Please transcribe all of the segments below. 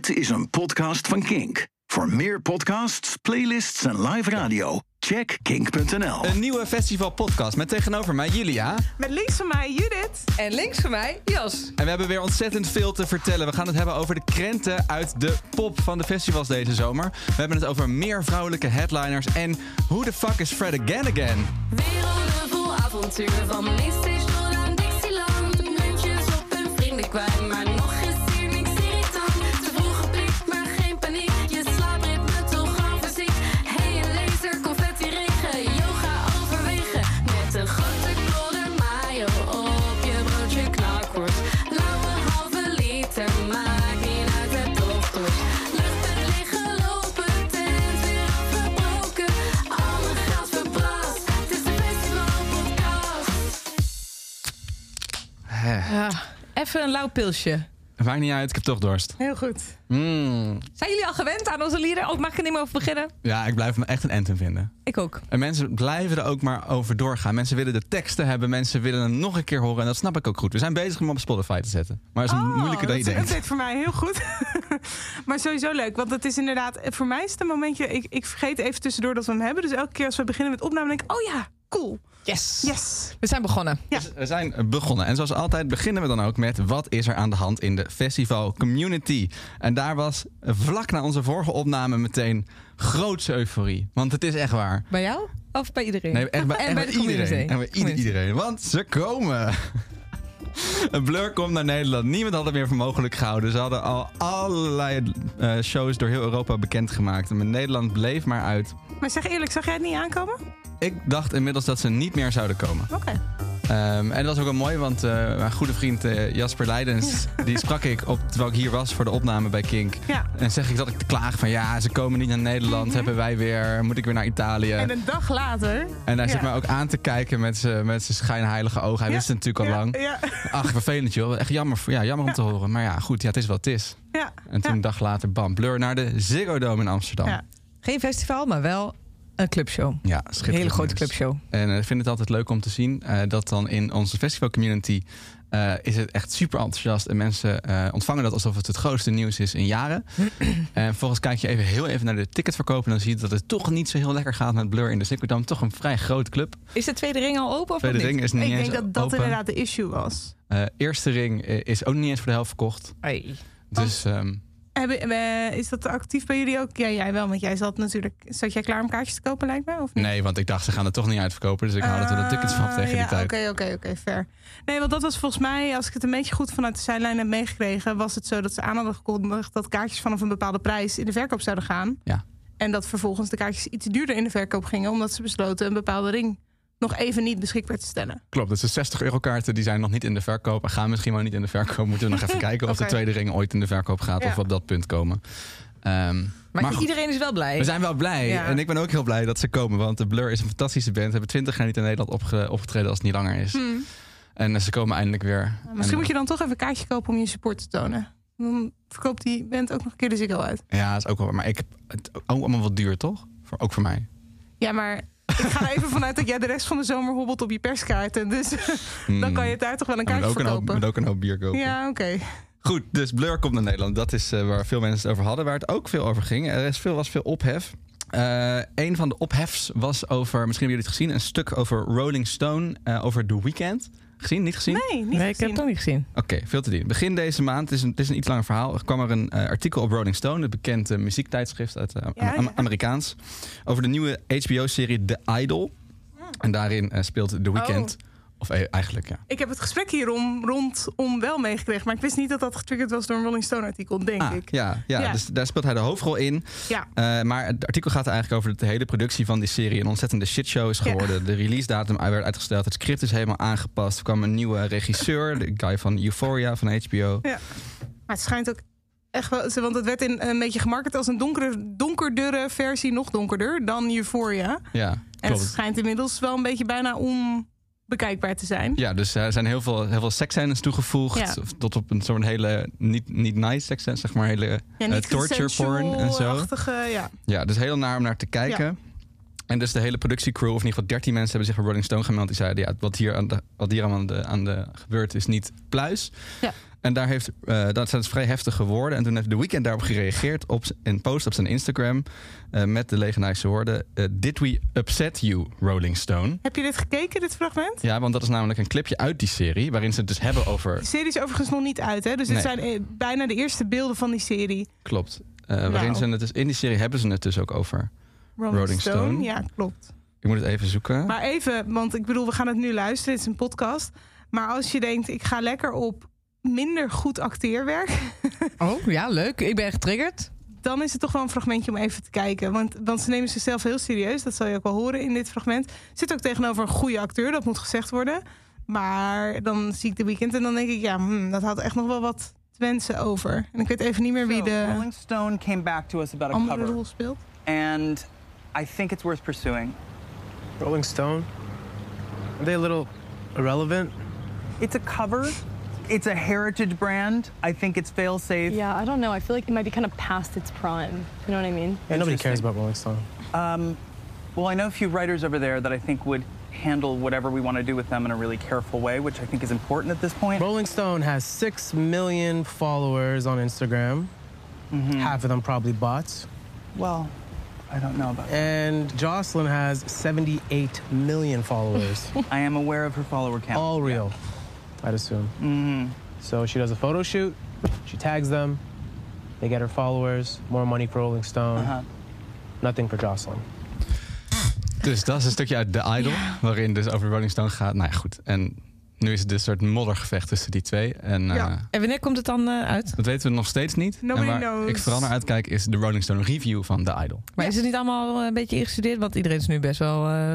Dit is een podcast van Kink. Voor meer podcasts, playlists en live radio, check kink.nl. Een nieuwe festivalpodcast met tegenover mij Julia. Met links van mij Judith. En links van mij, Jas. En we hebben weer ontzettend veel te vertellen. We gaan het hebben over de krenten uit de pop van de festivals deze zomer. We hebben het over meer vrouwelijke headliners. En hoe de fuck is Fred Again Again? Werelden vol avontuur van Mainstage tot aan Dixieland. Muntjes op en vrienden kwijt, maar Ja, even een lauw pilsje. Maakt niet uit, ik heb toch dorst. Heel goed. Mm. Zijn jullie al gewend aan onze lieden? Ook mag ik er niet meer over beginnen? Ja, ik blijf me echt een anthem vinden. Ik ook. En mensen blijven er ook maar over doorgaan. Mensen willen de teksten hebben, mensen willen het nog een keer horen. En dat snap ik ook goed. We zijn bezig om hem op Spotify te zetten. Maar het is Oh, moeilijker dan je dat is een denkt. voor mij heel goed. maar sowieso leuk, want het is inderdaad... Voor mij is het een momentje... Ik, ik vergeet even tussendoor dat we hem hebben. Dus elke keer als we beginnen met opname denk ik... Oh ja, cool. Yes. Yes. We zijn begonnen. Ja. Dus we zijn begonnen. En zoals altijd beginnen we dan ook met wat is er aan de hand in de festival community. En daar was vlak na onze vorige opname meteen grootse euforie. Want het is echt waar. Bij jou? Of bij iedereen? Nee, echt bij, en echt bij bij de community. iedereen. En bij ieder- iedereen. Want ze komen. Een Blur komt naar Nederland. Niemand had het meer voor mogelijk gehouden. Ze hadden al allerlei eh, shows door heel Europa bekendgemaakt. Maar Nederland bleef maar uit. Maar zeg eerlijk, zag jij het niet aankomen? Ik dacht inmiddels dat ze niet meer zouden komen. Oké. Ehm, en dat was ook wel mooi, want eh, mijn goede vriend eh, Jasper Leidens... die sprak ik op, terwijl ik hier was voor de opname bij Kink. Ja. En zeg ik dat ik te klagen van... ja, ze komen niet naar Nederland, hebben wij weer... moet ik weer naar Italië. En een dag later... En hij zit mij ook aan te kijken met zijn schijnheilige ogen. Hij Ja, wist het natuurlijk al ja, lang. Ja, Ach, vervelend joh. Echt jammer, voor- ja, jammer om te horen. Maar ja, goed, ja, het is wat het is. ja. En toen ja. een dag later, bam, Blur naar de Ziggo Dome in Amsterdam. Ja. Geen festival, maar wel een clubshow. Ja, Een hele grote clubshow. En eh, ik vind het altijd leuk om te zien eh, dat dan in onze festival community eh, is het echt super enthousiast. En mensen ontvangen dat alsof het het grootste nieuws is in jaren. en vervolgens kijk je even heel even naar de ticketverkoop. En dan zie je dat het toch niet zo heel lekker gaat met Blur in de Dome. Toch een vrij grote club. Is de tweede ring al open of Tweede niet? ring is niet Ik eens denk dat dat open. inderdaad de issue was. Eerste ring is ook niet eens voor de helft verkocht. Dus ehm, Hebben, is dat actief bij jullie ook? Ja, jij wel, want jij zat natuurlijk... Zat jij klaar om kaartjes te kopen, lijkt mij? Of niet? nee, want ik dacht ze gaan het toch niet uitverkopen. Dus ik haalde toen de tickets van tegen Ah, die ja, tijd. Oké, oké, oké, fair. Nee, want dat was volgens mij, als ik het een beetje goed vanuit de zijlijn heb meegekregen, was het zo dat ze aan hadden gekondigd dat kaartjes vanaf een bepaalde prijs in de verkoop zouden gaan. Ja. En dat vervolgens de kaartjes iets duurder in de verkoop gingen, omdat ze besloten een bepaalde ring nog even niet beschikbaar te stellen. Klopt, dus de 60 euro kaarten die zijn nog niet in de verkoop. En gaan misschien wel niet in de verkoop. Moeten we nog even kijken of de tweede ring ooit in de verkoop gaat. Ja. Of we op dat punt komen. Ehm, Maar, maar goed, iedereen is wel blij. we zijn wel blij. Ja. En ik ben ook heel blij dat ze komen. Want de Blur is een fantastische band. Ze hebben 20 jaar niet in Nederland opge- opgetreden als het niet langer is. En eh, ze komen eindelijk weer. Misschien En, moet je dan toch even een kaartje kopen om je support te tonen. Dan verkoopt die band ook nog een keer de Ziggo uit. Ja, dat is ook wel. Maar ik heb het ook allemaal wat duur, toch? Voor, ook voor mij. Ja, maar ik ga er even vanuit dat jij de rest van de zomer hobbelt op je perskaarten. Dus dan kan je het daar toch wel een Hmm. Kaartje hoop, verkopen. met ook een hoop bier kopen. Ja, oké. Goed, dus Blur komt naar Nederland. Dat is eh, waar veel mensen het over hadden. Waar het ook veel over ging. Er is veel, was veel ophef. Eh, een van de ophefs was over, misschien hebben jullie het gezien, een stuk over Rolling Stone eh, over The Weeknd. Gezien? Niet gezien? Nee, niet nee, ik heb gezien. het nog niet gezien. Oké, veel te doen. Begin deze maand, het is, een, het is een iets langer verhaal, er kwam er een eh, artikel op Rolling Stone, het bekende muziektijdschrift uit eh, Ja, Am- ja. Amerikaans, over de nieuwe HBO-serie The Idol. En daarin eh, speelt The Weeknd, Oh. Of eh, eigenlijk ja. Ik heb het gesprek hierom rondom wel meegekregen. Maar ik wist niet dat dat getriggerd was door een Rolling Stone artikel, denk Ah, ik. ja, ja, Ja. dus daar speelt hij de hoofdrol in. Ja. Eh, maar het artikel gaat eigenlijk over dat de hele productie van die serie een ontzettende shitshow is geworden. De release datum werd uitgesteld, het script is helemaal aangepast. Er kwam een nieuwe regisseur, de guy van Euphoria van HBO. Maar het schijnt ook echt wel... Want het werd in, een beetje gemarket als een donkere, donkerdere versie. Nog donkerder dan Euphoria. Ja, En het schijnt inmiddels wel een beetje bijna onbekijkbaar te zijn. Ja, dus er zijn heel veel, heel veel seksscènes toegevoegd. Ja. Tot op een soort hele, niet, niet nice seksscènes, zeg maar, hele Ja, eh, torture porn en zo. achtige ja. Ja, dus heel naar om naar te kijken. En dus de hele productiecrew, of in ieder geval 13 mensen, hebben zich bij Rolling Stone gemeld. Die zeiden, ja, wat hier, aan de, wat hier aan, de, aan de gebeurt is niet pluis. Ja. En daar heeft, eh, dat zijn dus vrij heftige woorden. En toen heeft The Weeknd daarop gereageerd op een post op zijn Instagram eh, met de legendarische woorden: eh, Did we upset you, Rolling Stone? Heb je dit gekeken, dit fragment? Ja, want dat is namelijk een clipje uit die serie waarin ze het dus hebben over. De serie is overigens nog niet uit, hè? Dus dit Nee. zijn bijna de eerste beelden van die serie. Klopt. Waarin Nou. ze het dus in die serie hebben ze het dus ook over. Rolling, Rolling Stone. Stone. Ja, klopt. Ik moet het even zoeken. Maar even, want ik bedoel, we gaan het nu luisteren. Het is een podcast. Maar als je denkt, ik ga lekker op minder goed acteerwerk... Oh, ja, leuk. Ik ben getriggerd. dan is het toch wel een fragmentje om even te kijken. Want, want ze nemen zichzelf heel serieus. Dat zal je ook wel horen in dit fragment. Zit ook tegenover een goede acteur, dat moet gezegd worden. Maar dan zie ik de weekend en dan denk ik... ja, hmm, dat had echt nog wel wat te wensen over. En ik weet even niet meer wie So, de Rolling Stone came back to us about a andere cover, rol speelt. and I think it's worth pursuing. Rolling Stone? Are they a little irrelevant? It's a cover. It's a heritage brand. I think it's fail safe. Yeah, I don't know. I feel like it might be kind of past its prime. You know what I mean? Yeah, nobody cares about Rolling Stone. Um, well, I know a few writers over there that I think would handle whatever we want to do with them in a really careful way, which I think is important at this point. Rolling Stone has 6 million followers on Instagram. Half of them probably bots. Well, I don't know about that. And Jocelyn has 78 million followers. I am aware of her follower count. All real, I'd assume. hmm So she does a photo shoot, she tags them, they get her followers, more money for Rolling Stone, Uh-huh. nothing for Jocelyn. Dus dat is een stukje uit The Idol, waarin dus over Rolling Stone gaat. Nou ja, goed. En nu is het dus een soort moddergevecht tussen die twee. En eh, Ja. En wanneer komt het dan eh, uit? dat weten we nog steeds niet. Nobody en waar knows. ik vooral naar uitkijk is de Rolling Stone review van The Idol. Maar is het niet allemaal eh, een beetje ingestudeerd? Want iedereen is nu best wel eh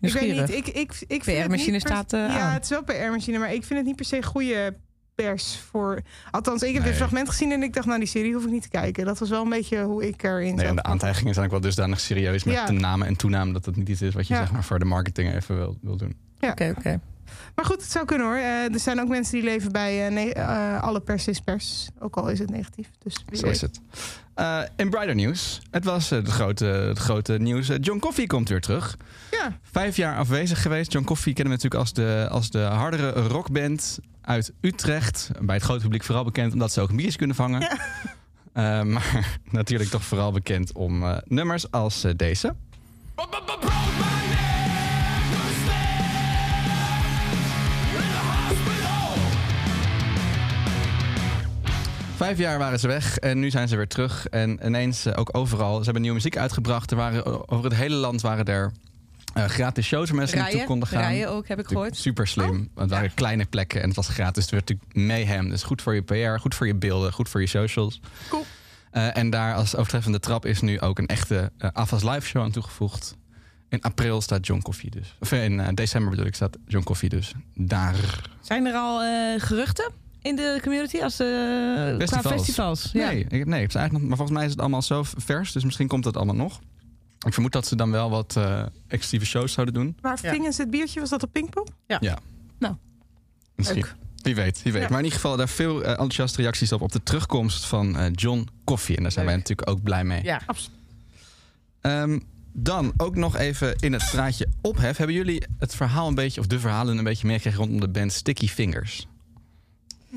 Ik weet niet, ik, ik, ik vind het PR-machine staat, eh, Ja, aan. het is wel PR-machine, maar ik vind het niet per se goede pers voor... Althans, ik heb Nee. dit fragment gezien en ik dacht, nou, die serie hoef ik niet te kijken. Dat was wel een beetje hoe ik erin Nee, zat. en de aantijgingen zijn ook wel dusdanig serieus met Ja. de namen en toename dat het niet iets is wat je Ja. zeg maar voor de marketing even wil, wil doen. Oké, oké. Maar goed, het zou kunnen hoor. Eh, er zijn ook mensen die leven bij eh, eh, alle pers is pers. Ook al is het negatief. Dus Zo weet. is het. Eh, in brighter nieuws. Het was het, grote, het grote nieuws. John Coffey komt weer terug. Ja, Vijf jaar afwezig geweest. John Coffey kennen we natuurlijk als de, als de hardere rockband uit Utrecht. Bij het grote publiek vooral bekend omdat ze ook een biertje kunnen vangen. Ja. Maar natuurlijk toch vooral bekend om eh, nummers als eh, deze. Vijf jaar waren ze weg en nu zijn ze weer terug. En ineens eh, ook overal. Ze hebben nieuwe muziek uitgebracht. Er waren, eh, over het hele land waren er eh, gratis shows waar mensen naartoe Rijden, konden gaan. rijden ook, heb ik gehoord. Super slim. Want het waren kleine plekken en het was gratis. Het werd natuurlijk mayhem. Dus goed voor je PR, goed voor je beelden, goed voor je socials. Cool. En daar als overtreffende trap is nu ook een echte uh, AFAS live show aan toegevoegd. In april staat John Coffey dus. Of in december bedoel ik, staat John Coffey dus daar. Zijn er al geruchten in de community als eh qua Festivals. festivals? Ja. Nee, ik, nee, het is eigenlijk nog, maar volgens mij is het allemaal zo vers. Dus misschien komt dat allemaal nog. Ik vermoed dat ze dan wel wat eh exclusieve shows zouden doen. waar Ja. vingen ze het biertje? Was dat op Pinkpop? Ja. Nou, Misschien. leuk. Wie weet, wie weet. Ja. Maar in ieder geval daar veel eh, enthousiaste reacties op op de terugkomst van eh, John Coffey. En daar zijn Leuk. wij natuurlijk ook blij mee. Ja. Ehm, dan ook nog even in het straatje ophef. Hebben jullie het verhaal een beetje, of de verhalen een beetje meegekregen rondom de band Sticky Fingers?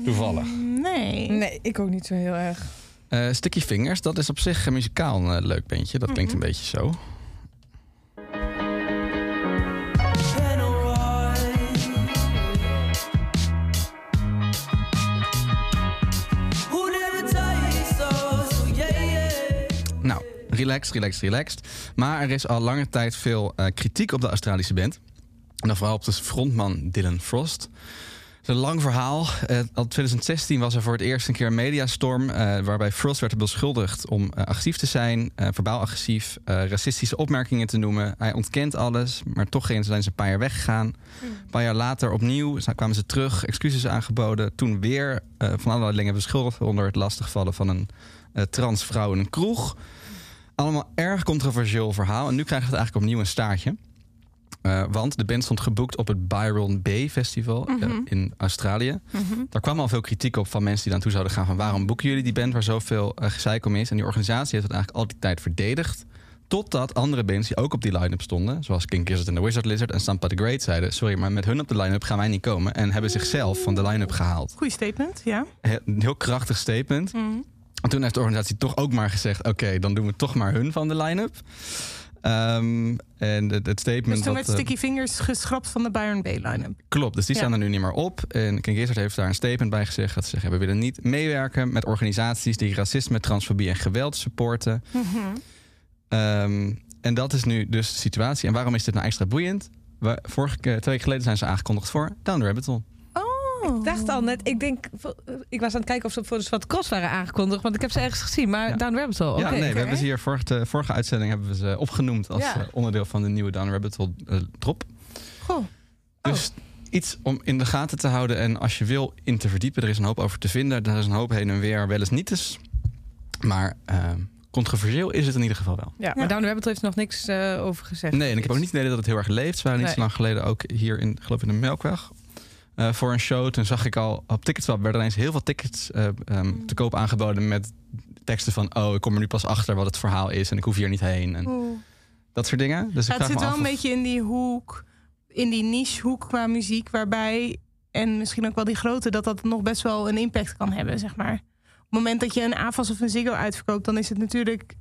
Toevallig. Nee. Nee, ik ook niet zo heel erg. Eh, Sticky Fingers, dat is op zich een muzikaal een eh, leuk bandje. Dat klinkt een beetje zo. Nou, relaxed, relaxed, relaxed. Maar er is al lange tijd veel eh, kritiek op de Australische band. En dan vooral op de frontman Dylan Frost. Het is een lang verhaal. Eh, al 2016 was er voor het eerst een keer een mediastorm... eh, waarbij Frost werd beschuldigd om eh, agressief te zijn... eh, verbaal agressief, eh, racistische opmerkingen te noemen. Hij ontkent alles, maar toch zijn ze een paar jaar weggegaan. Een paar jaar later opnieuw kwamen ze terug, excuses aangeboden. Toen weer eh, van allerlei dingen beschuldigd... onder het lastigvallen van een eh, transvrouw in een kroeg. Allemaal erg controversieel verhaal. En nu krijgt het eigenlijk opnieuw een staartje. Eh, want de band stond geboekt op het Byron Bay Festival eh, in Australië. Daar kwam al veel kritiek op van mensen die naartoe zouden gaan... van waarom boeken jullie die band waar zoveel uh, gezeik om is? En die organisatie heeft het eigenlijk al die tijd verdedigd. Totdat andere bands die ook op die line-up stonden, zoals King Gizzard en The Wizard Lizard en Stampa the Great, zeiden: Sorry, maar met hun op de line-up gaan wij niet komen. En hebben zichzelf van de line-up gehaald. Goeie statement, ja. Een heel krachtig statement. Mhm. En toen heeft de organisatie toch ook maar gezegd: Oké, dan doen we toch maar hun van de line-up. Ehm, en het, het statement. Dus toen dat, werd eh, Sticky Fingers geschrapt van de Byron Bay line-up. Klopt, dus die Ja. staan er nu niet meer op. En King Gizzard heeft daar een statement bij gezegd. Dat ze zeggen, we willen niet meewerken met organisaties die racisme, transfobie en geweld supporten. Mhm. Ehm, en dat is nu dus de situatie. En waarom is dit nou extra boeiend? We, vorige twee weken geleden zijn ze aangekondigd voor Down the Rabbit Hole. Oh. Ik dacht al net, ik denk, ik was aan het kijken of ze voor de Zwarte Cross waren aangekondigd, want ik heb ze ergens gezien, maar Ja. Down Rabbit Hole. ja, nee, we hebben ze hier vorige, de vorige uitzending hebben we ze opgenoemd als Ja. eh, onderdeel van de nieuwe Down Rabbit Hole eh, drop. Goh. Dus iets om in de gaten te houden en als je wil in te verdiepen, er is een hoop over te vinden. Er is een hoop heen en weer, wel eens niet eens. Maar ehm, controversieel is het in ieder geval wel. Ja, maar Down Rabbit heeft nog niks eh, over gezegd. Nee, en ik heb ook niet het idee dat het heel erg leeft. Ze waren niet Nee. zo lang geleden ook hier in, geloof ik, in de Melkweg. Eh, voor een show. Toen zag ik al op Ticketswap werden ineens heel veel tickets eh, ehm, te koop aangeboden met teksten van oh, ik kom er nu pas achter wat het verhaal is en ik hoef hier niet heen en dat soort dingen. Dus ik het zit me wel af een of- beetje in die hoek, in die niche hoek qua muziek, waarbij, en misschien ook wel die grote, dat dat nog best wel een impact kan hebben, zeg maar. Op het moment dat je een AFAS of een Ziggo uitverkoopt, dan is het natuurlijk,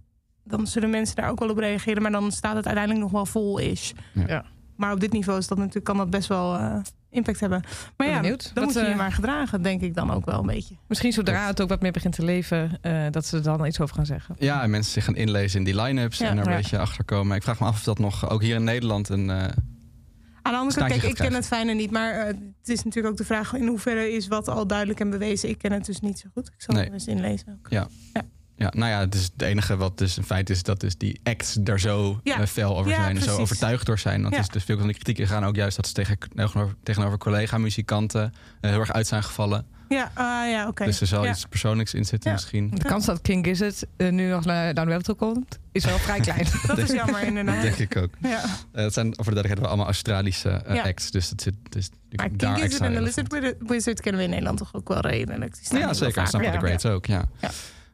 dan zullen mensen daar ook wel op reageren, maar dan staat het uiteindelijk nog wel vol is. Ja. Ja. Maar op dit niveau is dat natuurlijk, kan dat best wel eh, impact hebben. Maar Ben ja, benieuwd. dan Wat, moet je je eh, maar gedragen, denk ik dan ook wel een beetje. Misschien zodra het ook wat meer begint te leven, eh, dat ze er dan iets over gaan zeggen. Ja, en mensen zich gaan inlezen in die line-ups Ja. en er een Ja. beetje achter komen. Ik vraag me af of dat nog ook hier in Nederland een. eh, Aan de andere kant, kijk, ik ken het fijne niet, maar het is natuurlijk ook de vraag in hoeverre is wat al duidelijk en bewezen. Ik ken het dus niet zo goed. Ik zal Nee. er eens inlezen. Ook. ja, nou ja, het, is het enige wat dus een feit is dat dus die acts daar zo Ja. eh, fel over Ja, zijn, zo precies. overtuigd door zijn. Want Ja. is dus veel van die kritieken gaan ook juist dat ze tegen, tegenover, tegenover collega-muzikanten eh, heel erg uit zijn gevallen. Ja, ah, ja oké. Dus er zal Ja. iets persoonlijks in zitten Ja. misschien. De kans dat King Gizzard eh, nu nog naar Down Rabbit Hole komt, is wel vrij klein. Dat is jammer inderdaad. denk ik ook. Ja. Het zijn over de duidelijkheid wel allemaal Australische Ja. acts. Dus dat zit dus Maar daar King Gizzard en de. Lizard Wizard- kennen we in Nederland toch ook wel redelijk. Staan Ja, zeker. Ja. the Greats ook, ja.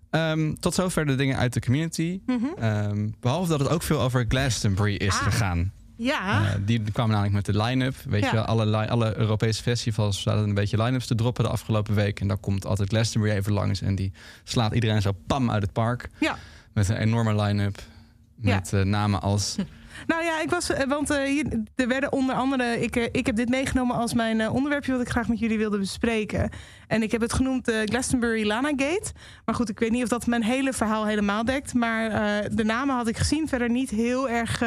Ehm, tot zover de dingen uit de community. Mhm. Ehm, behalve dat het ook veel over Glastonbury is Ah. gegaan. Ja, Eh, die kwamen namelijk met de line-up. Weet Ja. je wel, alle, alle Europese festivals zaten een beetje line-ups te droppen de afgelopen week. En dan komt altijd Glastonbury even langs. En die slaat iedereen zo pam uit het park. Ja. Met een enorme line-up. Met eh, namen als... nou ja, ik was, eh, want eh, hier, er werden onder andere, ik, eh, ik heb dit meegenomen als mijn onderwerpje wat ik graag met jullie wilde bespreken. En ik heb het genoemd eh, Glastonbury Lana Gate. Maar goed, ik weet niet of dat mijn hele verhaal helemaal dekt. Maar de namen had ik gezien, verder niet heel erg,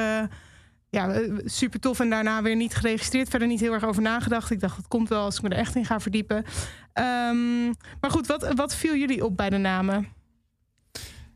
ja, super tof. En daarna weer niet geregistreerd, verder niet heel erg over nagedacht. Ik dacht, dat komt wel als ik me er echt in ga verdiepen. Ehm, maar goed, wat, wat viel jullie op bij de namen?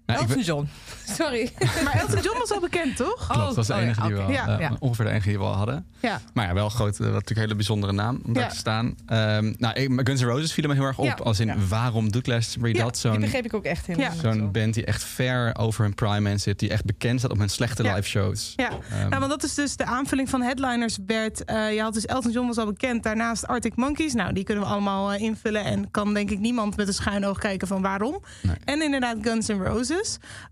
Nou, ben- Elton John. Sorry. Maar Elton John was al bekend, toch? Klopt, dat was de oh ja, enige die we oké. al, Ja. eh, Ja. ongeveer de enige die we al hadden. Ja. Maar ja, wel groot, eh, natuurlijk een hele bijzondere naam om daar te staan. Ehm, nou, Guns N' Roses viel me heel erg op. Ja. als in, Ja. waarom doet Glastonbury Ja, dat? Die Zo'n begreep ik ook echt helemaal zo'n zo. band die echt ver over hun prime in zit. Die echt bekend staat op hun slechte Ja. live shows. Ja, nou, want dat is dus de aanvulling van headliners werd... eh, je had dus Elton John was al bekend, daarnaast Arctic Monkeys. Nou, die kunnen we allemaal eh, invullen. En kan denk ik niemand met een schuin oog kijken van waarom. Nee. En inderdaad Guns N' Roses.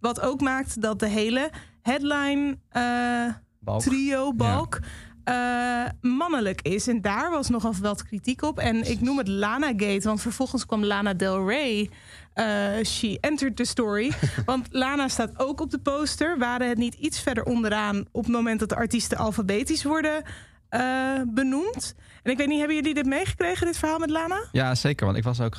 Wat ook maakt dat de hele headline eh, Balk. trio, balk... eh, mannelijk is. En daar was nogal wat kritiek op. En ik noem het Lana Gate, want vervolgens kwam Lana Del Rey. eh, she entered the story. want Lana staat ook op de poster. Waren het niet iets verder onderaan op het moment dat de artiesten alfabetisch worden benoemd? En ik weet niet, hebben jullie dit meegekregen, dit verhaal met Lana? Ja, zeker. Want ik was ook...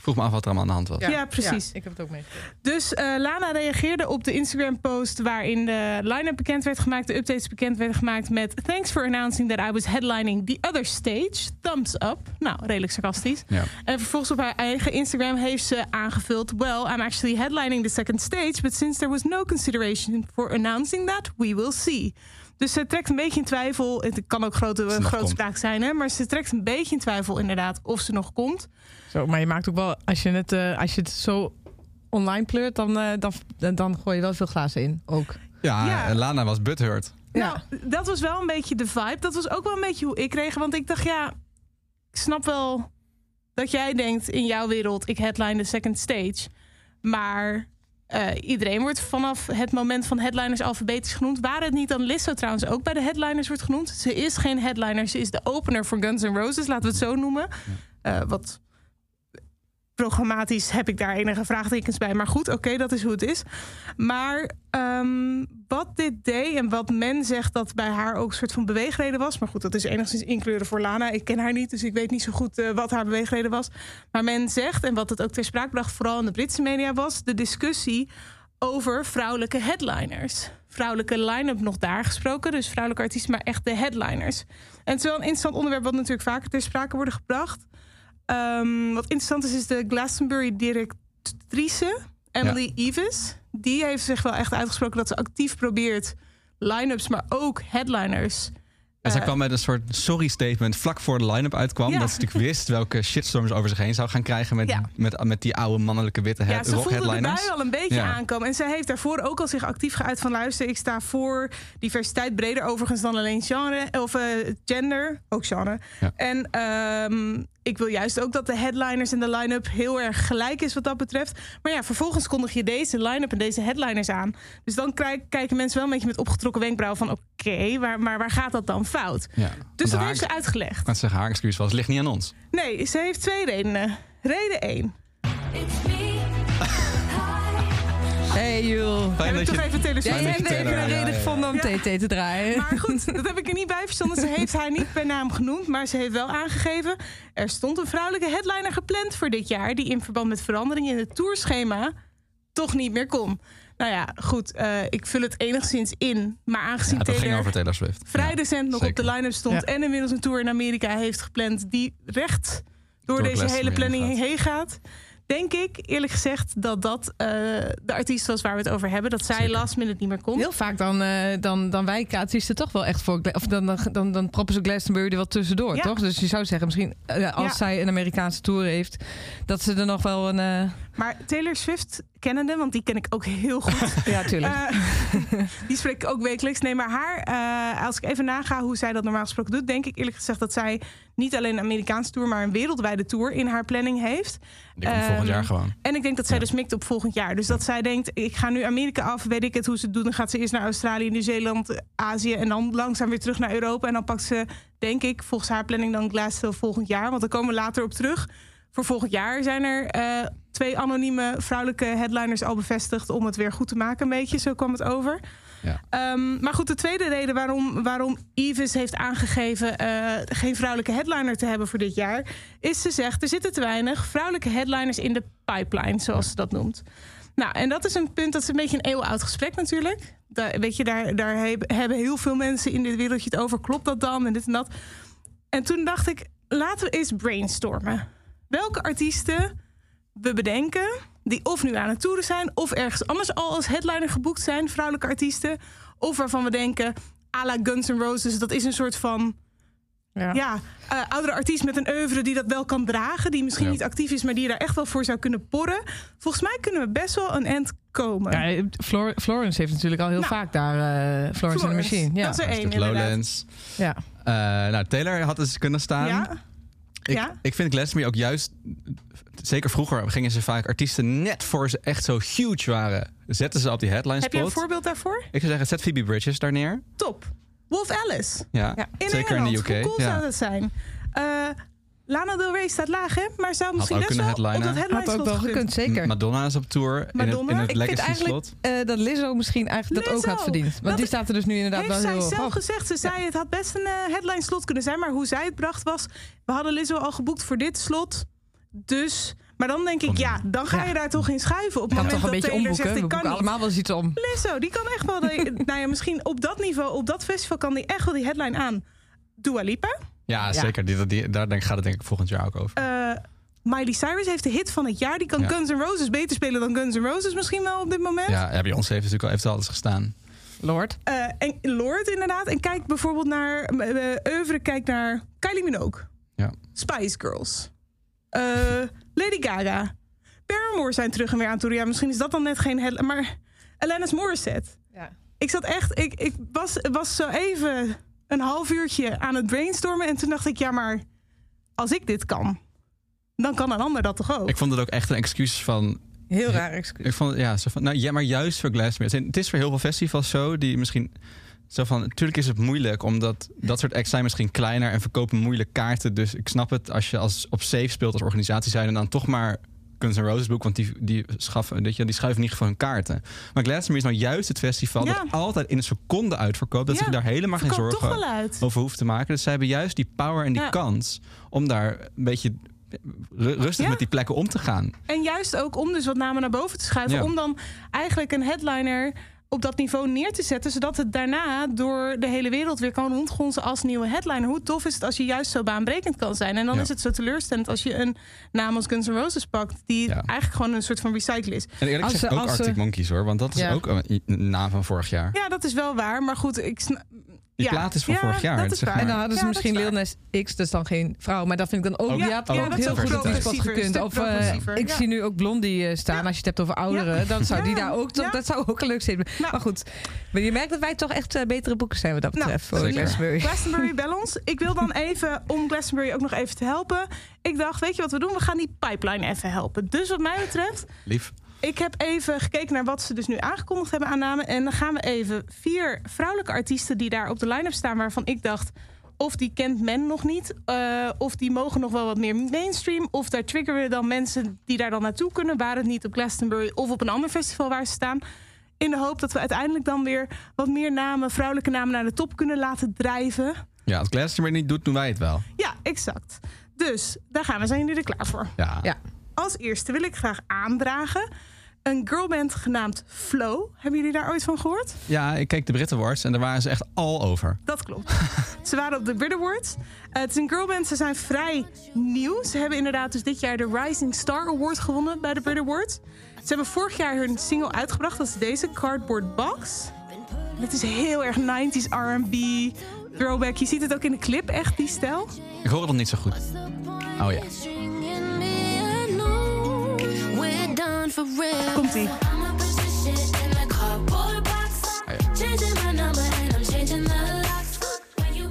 ik vroeg me af wat er allemaal aan de hand was. Ja, precies. ik heb het ook meegekregen. Dus eh, Lana reageerde op de Instagram-post waarin de line-up bekend werd gemaakt, de updates bekend werden gemaakt met Thanks for announcing that I was headlining the other stage. Thumbs up. Nou, redelijk sarcastisch. Ja. En vervolgens op haar eigen Instagram heeft ze aangevuld: Well, I'm actually headlining the second stage, but since there was no consideration for announcing that, we will see. Dus ze trekt een beetje in twijfel. Het kan ook grote grootspraak zijn, hè? Maar ze trekt een beetje in twijfel, inderdaad, of ze nog komt. Zo, maar je maakt ook wel, als je het, eh, als je het zo online pleurt, dan, eh, dan, dan, gooi je wel veel glazen in. Ook. Ja, Ja. en Lana was butthurt. Nou, dat was wel een beetje de vibe. Dat was ook wel een beetje hoe ik kreeg. Want ik dacht, ja, ik snap wel dat jij denkt in jouw wereld, ik headline de second stage. Maar Eh, iedereen wordt vanaf het moment van headliners alfabetisch genoemd. Waar het niet dan Lizzo trouwens ook bij de headliners wordt genoemd. Ze is geen headliner, ze is de opener voor Guns N' Roses, laten we het zo noemen. Eh, wat programmatisch heb ik daar enige vraagtekens bij. Maar goed, oké, dat is hoe het is. Maar ehm, wat dit deed en wat men zegt dat bij haar ook een soort van beweegreden was. Maar goed, dat is enigszins inkleuren voor Lana. Ik ken haar niet, dus ik weet niet zo goed eh, wat haar beweegreden was. Maar men zegt, en wat het ook ter sprake bracht, vooral in de Britse media, was de discussie over vrouwelijke headliners. Vrouwelijke line-up nog daar gesproken, dus vrouwelijke artiesten, maar echt de headliners. En het is wel een interessant onderwerp wat natuurlijk vaker ter sprake wordt gebracht. Ehm, wat interessant is, is de Glastonbury-directrice, Emily Eves. Die heeft zich wel echt uitgesproken dat ze actief probeert line-ups, maar ook headliners. En zij Eh, kwam met een soort sorry-statement vlak voor de line-up uitkwam. Ja. Dat ze natuurlijk wist welke shitstorm ze over zich heen zou gaan krijgen... met, Ja. met, met die oude mannelijke witte Ja, head, ze rock voelde de bui al een beetje Ja. aankomen. En zij heeft daarvoor ook al zich actief geuit van... luister, ik sta voor diversiteit breder overigens dan alleen genre... of eh, gender, ook genre. Ja. En ehm, ik wil juist ook dat de headliners en de line-up... heel erg gelijk is wat dat betreft. Maar ja, vervolgens kondig je deze line-up en deze headliners aan. Dus dan kijken mensen wel een beetje met opgetrokken wenkbrauwen van... oké, waar, maar waar gaat dat dan fout? Ja. Dus dat haar- heeft ze uitgelegd. Ik kan zeggen, haar excuus was, het ligt niet aan ons. Nee, ze heeft twee redenen. Reden één. Hey joh. Fijn Heb ik dat toch je... even Taylor Jij dat hebt even een reden ja, ja. gevonden om Ja. TT te draaien. Maar goed, dat heb ik er niet bij verzonnen. Ze heeft haar niet per naam genoemd, maar ze heeft wel aangegeven... er stond een vrouwelijke headliner gepland voor dit jaar... die in verband met veranderingen in het tourschema toch niet meer kon. Nou ja, goed, eh, ik vul het enigszins in. Maar aangezien Ja, dat ging Taylor over Taylor Swift. vrij Ja, recent nog zeker. op de line-up stond... Ja. en inmiddels een tour in Amerika heeft gepland... die recht door, Door deze hele planning heen heen gaat... denk ik eerlijk gezegd dat dat eh, de artiest was waar we het over hebben. Dat zij Zeker. last minute niet meer kon. Heel vaak dan, eh, dan, dan wijken artiesten toch wel echt voor. Of dan, dan, dan, dan proppen ze Glastonbury er wel tussendoor, Ja. toch? Dus je zou zeggen, misschien als Ja. zij een Amerikaanse tour heeft, dat ze er nog wel een. Maar Taylor Swift kennende, want die ken ik ook heel goed. ja, tuurlijk. Eh, die spreek ik ook wekelijks. Nee, maar haar, eh, als ik even naga hoe zij dat normaal gesproken doet, denk ik eerlijk gezegd dat zij niet alleen een Amerikaanse tour, maar een wereldwijde tour in haar planning heeft. Die komt volgend Ehm, jaar gewoon. En ik denk dat zij Ja. dus mikt op volgend jaar. Dus dat zij denkt, ik ga nu Amerika af, weet ik het hoe ze het doen. Dan gaat ze eerst naar Australië, Nieuw-Zeeland, Azië en dan langzaam weer terug naar Europa. En dan pakt ze, denk ik, volgens haar planning dan Glasgow volgend jaar. Want daar komen we later op terug. Voor volgend jaar zijn er eh, twee anonieme vrouwelijke headliners al bevestigd om het weer goed te maken, een beetje. Zo kwam het over. Ja. Ehm, maar goed, de tweede reden waarom, waarom Evis heeft aangegeven eh, geen vrouwelijke headliner te hebben voor dit jaar, is ze zegt er zitten te weinig vrouwelijke headliners in de pipeline, zoals ze dat noemt. Nou, en dat is een punt, dat is een beetje een eeuwenoud gesprek natuurlijk. Daar, weet je, daar, daar heb- hebben heel veel mensen in dit wereldje het over. Klopt dat dan? En dit en dat. En toen dacht ik, laten we eens brainstormen. Welke artiesten we bedenken, die of nu aan het toeren zijn... of ergens anders al als headliner geboekt zijn, vrouwelijke artiesten... of waarvan we denken, à la Guns N' Roses, dat is een soort van... ja. Ja, eh, oudere artiest met een oeuvre die dat wel kan dragen... die misschien Ja. niet actief is, maar die daar echt wel voor zou kunnen porren. Volgens mij kunnen we best wel een end komen. Ja, Flor- Florence heeft natuurlijk al heel Nou, vaak daar uh, Florence, in the Florence, Machine. Ja. dat is er één. Lowlands. ja. Eh, nou, Taylor had eens kunnen staan. Ik, Ja. ik vind Glastonbury ook juist... Zeker vroeger gingen ze vaak artiesten net voor ze echt zo huge waren. Zetten ze op die headline heb je een voorbeeld daarvoor? Ik zou zeggen, zet Phoebe Bridges daar neer. Top. Wolf Alice. Ja, Ja. In zeker Engeland. in de UK. Hoe cool ja. zou dat zijn? Eh, Lana Del Rey staat laag, hè? Maar zou misschien ook best wel op dat headline Had ook slot wel gekund, zeker. Madonna is op tour Madonna? in het, Ik in ik het vind Legacy eigenlijk slot. eh, dat Lizzo misschien eigenlijk dat ook had verdiend. Want Dat die is- staat er dus nu inderdaad wel zij heel hoog zelf op. gezegd. Ze zei het had best een eh, headline slot kunnen zijn. Maar hoe zij het bracht was... We hadden Lizzo al geboekt voor dit slot. Dus... Maar dan denk ik, ja, dan ga je Ja. daar toch in schuiven. Op het kan moment toch een dat beetje Taylor omboeken. zegt, We ik kan niet. allemaal wel eens iets om. Lizzo, die kan echt wel... De, nou ja, misschien op dat niveau, op dat festival... kan die echt wel die headline aan. Dua Lipa. Ja, zeker. Die, die, daar denk, gaat het denk ik volgend jaar ook over. Eh, Miley Cyrus heeft de hit van het jaar. Die kan Ja. Guns N' Roses beter spelen dan Guns N' Roses misschien wel op dit moment. ja, ja, Beyoncé heeft natuurlijk al, heeft al alles gestaan. Lord. Eh, en Lord inderdaad. En kijk bijvoorbeeld naar uh, oeuvre. Kijk naar Kylie Minogue. Ja. Spice Girls. Eh, Lady Gaga. Paramore zijn terug en weer aan het toeren. Ja, misschien is dat dan net geen. Maar Alanis Morissette. Ja. Ik zat echt... Ik, ik was, was zo even een half uurtje aan het brainstormen. En toen dacht ik, ja maar... Als ik dit kan, dan kan een ander dat toch ook? Ik vond het ook echt een excuus van... Heel raar excuus. Ik vond, ja, zo van, nou, ja, maar juist voor Glastonbury. Het is voor heel veel festivals zo, die misschien... Zo van, natuurlijk is het moeilijk, omdat dat soort acts zijn misschien kleiner en verkopen moeilijk kaarten. Dus ik snap het als je als op safe speelt als organisatie zijn en dan toch maar Guns N' Roses boek, want die, die, schaffen, weet je, die schuiven in ieder geval hun kaarten. Maar Glastonbury is nou juist het festival Ja. dat altijd in een seconde uitverkoopt. Dat Ja, ze daar helemaal geen zorgen over hoeft te maken. Dus zij hebben juist die power en die Ja. kans om daar een beetje ru- rustig Ja. met die plekken om te gaan. En juist ook om dus wat namen naar boven te schuiven. Ja. Om dan eigenlijk een headliner op dat niveau neer te zetten. Zodat het daarna door de hele wereld weer kan rondgonzen als nieuwe headliner. Hoe tof is het als je juist zo baanbrekend kan zijn. En dan Ja. is het zo teleurstellend als je een naam als Guns N' Roses pakt. Die Ja. eigenlijk gewoon een soort van recycle is. En eerlijk Als gezegd ze- ook als ze- Arctic Monkeys hoor, want dat is Ja. ook een, naam van vorig jaar. Ja, dat is wel waar. Maar goed, ik Die ja. plaat is van Ja, vorig jaar. dat Het is zeg waar. maar- En dan hadden ze Ja, dat misschien is Lil. Nas X, dus dan geen vrouw. Maar dat vind ik dan ook, Ook- ja, Ja, ja, ja, ook dat heel goed op die spot gekund. Of eh, ik ja. zie nu ook Blondie eh, staan. Ja. Als je het hebt over ouderen, Ja. dan zou die daar ook... Ja. Dat zou ook een leuk zijn. Nou. Maar goed, maar je merkt dat wij toch echt eh, betere boeken zijn wat dat Nou, betreft. voor. Glastonbury. Glastonbury, bel ons. Ik wil dan even, om Glastonbury ook nog even te helpen. Ik dacht, weet je wat we doen? We gaan die pipeline even helpen. Dus wat mij betreft, Lief. Ik heb even gekeken naar wat ze dus nu aangekondigd hebben aan namen. En dan gaan we even vier vrouwelijke artiesten die daar op de line-up staan... waarvan ik dacht, of die kent men nog niet... eh, of die mogen nog wel wat meer mainstream... of daar triggeren we dan mensen die daar dan naartoe kunnen... waar het niet op Glastonbury of op een ander festival waar ze staan... in de hoop dat we uiteindelijk dan weer wat meer namen... vrouwelijke namen naar de top kunnen laten drijven... Ja, als Glastonbury niet doet, doen wij het wel. Ja, exact. Dus daar gaan we. Zijn jullie er klaar voor? Ja. Ja. Als eerste wil ik graag aandragen een girlband genaamd Flow. Hebben jullie daar ooit van gehoord? Ja, ik keek de Brit Awards en daar waren ze echt al over. Dat klopt. ze waren op de Brit Awards. Eh, het is een girlband. Ze zijn vrij nieuw. Ze hebben inderdaad dus dit jaar de Rising Star Award gewonnen bij de Brit Awards. Ze hebben vorig jaar hun single uitgebracht. Dat is deze, Cardboard Box. Het is heel erg 90s R&B, throwback. Je ziet het ook in de clip, echt die stijl. Ik hoor het nog niet zo goed. Oh ja. Komt-ie.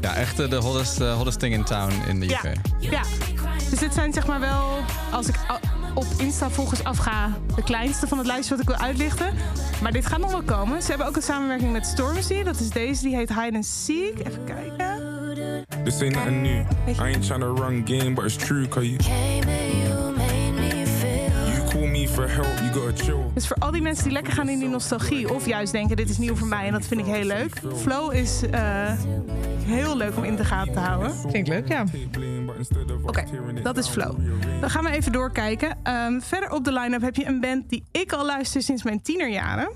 Ja, echt eh, de hottest, hottest thing in town in de Ja. UK. Ja. Dus dit zijn zeg maar wel, als ik op Insta volgens afga, de kleinste van het lijstje wat ik wil uitlichten. Maar dit gaat nog wel komen. Ze hebben ook een samenwerking met Stormzy. Dat is deze, die heet Hide and Seek. Even kijken. This ain't nothing new. I ain't tryna run game, but it's true, cause you, Dus voor al die mensen die lekker gaan in die nostalgie, of juist denken dit is nieuw voor mij en dat vind ik heel leuk. Flow is eh, heel leuk om in de gaten te houden. Vind ik leuk, ja. Oké, dat is Flow. Dan gaan we even doorkijken. Ehm, verder op de line-up heb je een band die ik al luister sinds mijn tienerjaren.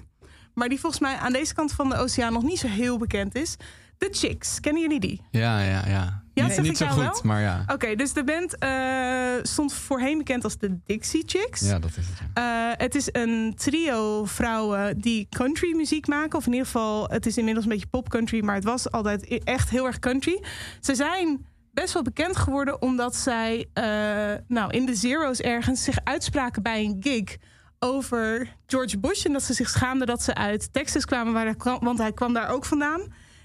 Maar die volgens mij aan deze kant van de oceaan nog niet zo heel bekend is. The Chicks, kennen jullie die? Ja, ja, ja. Ja, niet niet zo goed, wel? maar ja. Oké, dus de band eh, stond voorheen bekend als de Dixie Chicks. Ja, dat is het. ja. Eh, het is een trio vrouwen die country muziek maken. Of in ieder geval, het is inmiddels een beetje pop country, maar het was altijd e- echt heel erg country. Ze zijn best wel bekend geworden omdat zij eh, nou, in de Zero's ergens zich uitspraken bij een gig over George Bush. En dat ze zich schaamden dat ze uit Texas kwamen, waar hij kwam, want hij kwam daar ook vandaan.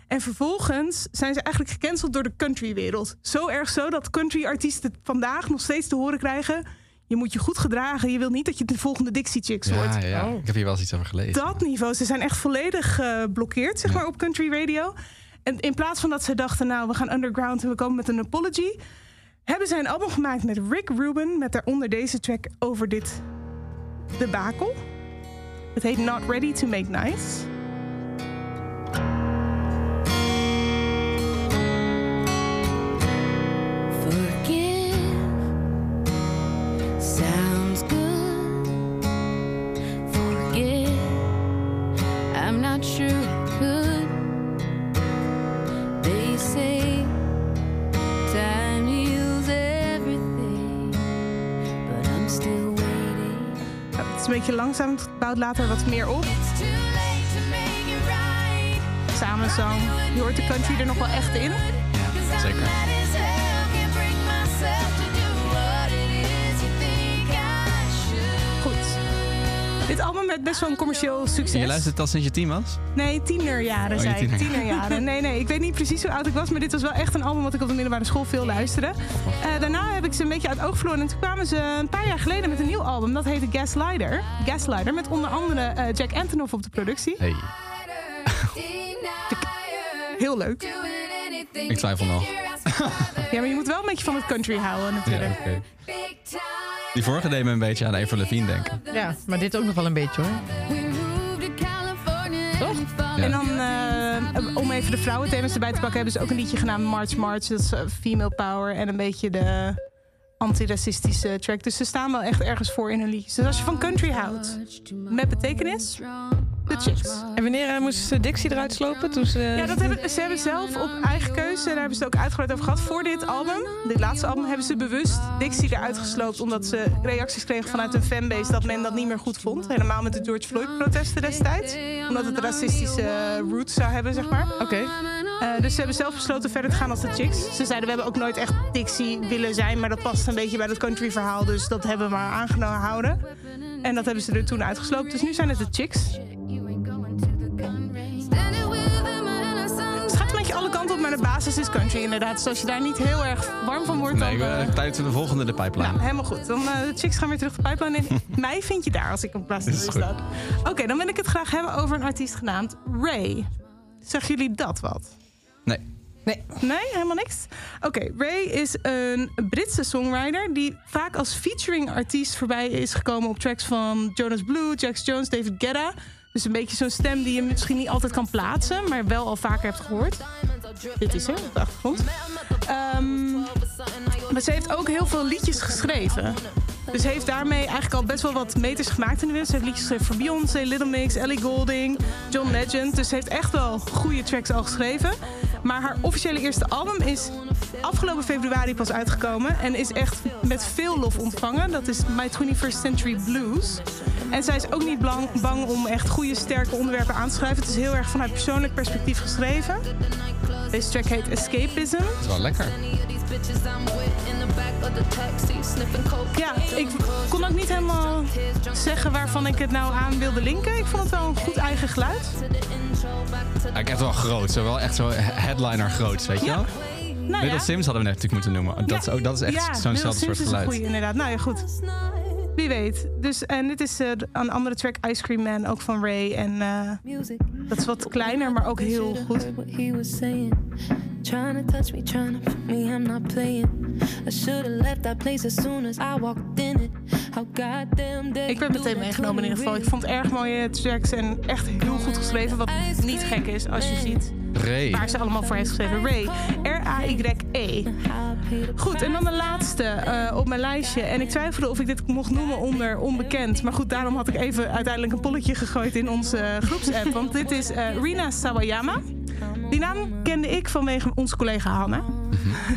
En vervolgens zijn ze eigenlijk gecanceld door de countrywereld. Zo erg zo dat country-artiesten vandaag nog steeds te horen krijgen... je moet je goed gedragen. Je wilt niet dat je de volgende Dixie Chicks wordt. Ja, ja. Ik heb hier wel eens iets over gelezen. Dat niveau. Ze zijn echt volledig geblokkeerd, zeg maar, op country radio. En in plaats van dat ze dachten, nou, we gaan underground en we komen met een apology... hebben zij een album gemaakt met Rick Rubin... met daaronder deze track over dit debakel. Het heet Not Ready to Make Nice... langzaam, het bouwt later wat meer op. Right. Samenzang. Je hoort de country er nog wel echt in. Ja, zeker. Dit album heeft best wel een commercieel En succes. je luistert al sinds je tien was? Nee, tienerjaren Oh, zei ik. tienerjaren. Nee, nee, ik weet niet precies hoe oud ik was, maar dit was wel echt een album wat ik op de middelbare school veel luisterde. Eh, daarna ik ze een beetje uit het oog verloren. En toen kwamen ze een paar jaar geleden met een nieuw album. Dat heette Gaslighter. Gaslighter, met onder andere eh, Jack Antonoff op de productie. Hey, Heel leuk. ik twijfel nog. Ja, maar je moet wel een beetje van het country houden Ja, natuurlijk. oké. Die vorige deed me een beetje aan Avril Lavigne denken. Ja, maar dit ook nog wel een beetje hoor. Toch? Ja. En dan, eh, om even de vrouwenthema's erbij te pakken... hebben ze ook een liedje genaamd March March. Dat is eh, female power en een beetje de antiracistische track. Dus ze staan wel echt ergens voor in hun liedjes. Dus als je van country houdt, met betekenis, de chicks. En wanneer eh, moesten ze Dixie eruit slopen? Toen ze... Ja, dat hebben, ze hebben zelf op eigen keuze, daar hebben ze het ook uitgebreid over gehad. Voor dit album, dit laatste album, hebben ze bewust Dixie eruit gesloopt. Omdat ze reacties kregen vanuit hun fanbase dat men dat niet meer goed vond. Helemaal met de George Floyd-protesten destijds. Omdat het racistische eh, roots zou hebben, zeg maar. Oké. Eh, dus ze hebben zelf besloten verder te gaan als de chicks. Ze zeiden, we hebben ook nooit echt Dixie willen zijn. Maar dat past een beetje bij het country verhaal. Dus dat hebben we maar aangenomen. En dat hebben ze er toen uitgesloopt. Dus nu zijn het de chicks. Het gaat een beetje alle kanten op, maar de basis is country inderdaad. Dus als je daar niet heel erg warm van wordt, Nee, dan... eh, tijd voor de volgende de pipeline. nou, helemaal goed. Dan eh, de chicks gaan weer terug de pipeline in. Mij vind je daar als ik op plaats is sta. Oké, dan wil ik het graag hebben over een artiest genaamd Ray. Zeggen jullie dat wat? Nee. Nee. Helemaal niks? Oké, Ray is een Britse songwriter... die vaak als featuring artiest voorbij is gekomen... op tracks van Jonas Blue, Jax Jones, David Guetta. Dus een beetje zo'n stem die je misschien niet altijd kan plaatsen... maar wel al vaker hebt gehoord. Dit is er, op de achtergrond. Ehm, maar ze heeft ook heel veel liedjes geschreven. Dus heeft daarmee eigenlijk al best wel wat meters gemaakt in de wereld. Ze heeft liedjes geschreven voor Beyoncé, Little Mix, Ellie Goulding, John Legend. Dus ze heeft echt wel goede tracks al geschreven. Maar haar officiële eerste album is afgelopen februari pas uitgekomen. En is echt met veel lof ontvangen. Dat is My 21st Century Blues. En zij is ook niet bang, bang om echt goede, sterke onderwerpen aan te schrijven. Het is heel erg vanuit persoonlijk perspectief geschreven. Deze track heet Escapism. Dat is wel lekker. Ja, ik kon ook niet helemaal zeggen waarvan ik het nou aan wilde linken. Ik vond het wel een goed eigen geluid. Eigenlijk echt wel groot. Zo wel echt zo headliner groot, weet je Ja. wel? Nou Little ja. Sims hadden we net natuurlijk moeten noemen. Dat, is, ook, dat is echt ja, zo'nzelfde soort Sims is een geluid. goeie, inderdaad. Nou ja, goed. Wie weet. Dus, en dit is eh, een andere track, Ice Cream Man, ook van Ray. En eh, dat is wat kleiner, maar ook heel goed. What he was saying, trying to touch me, trying to put me, I'm not playing. I should have left that place as soon as I walked in it. How goddamn dare Ik werd meteen meegenomen in ieder geval. Ik vond het erg mooie tracks en echt heel goed geschreven. Wat niet gek is als je ziet Ray. waar ze allemaal voor heeft geschreven. Ray. R-A-Y-E. Goed, en dan de laatste eh, op mijn lijstje. En ik twijfelde of ik dit mocht noemen onder onbekend. Maar goed, daarom had ik even uiteindelijk een polletje gegooid in onze groepsapp. Want dit is eh, Rina Sawayama. Die naam kende ik vanwege onze collega Hanna.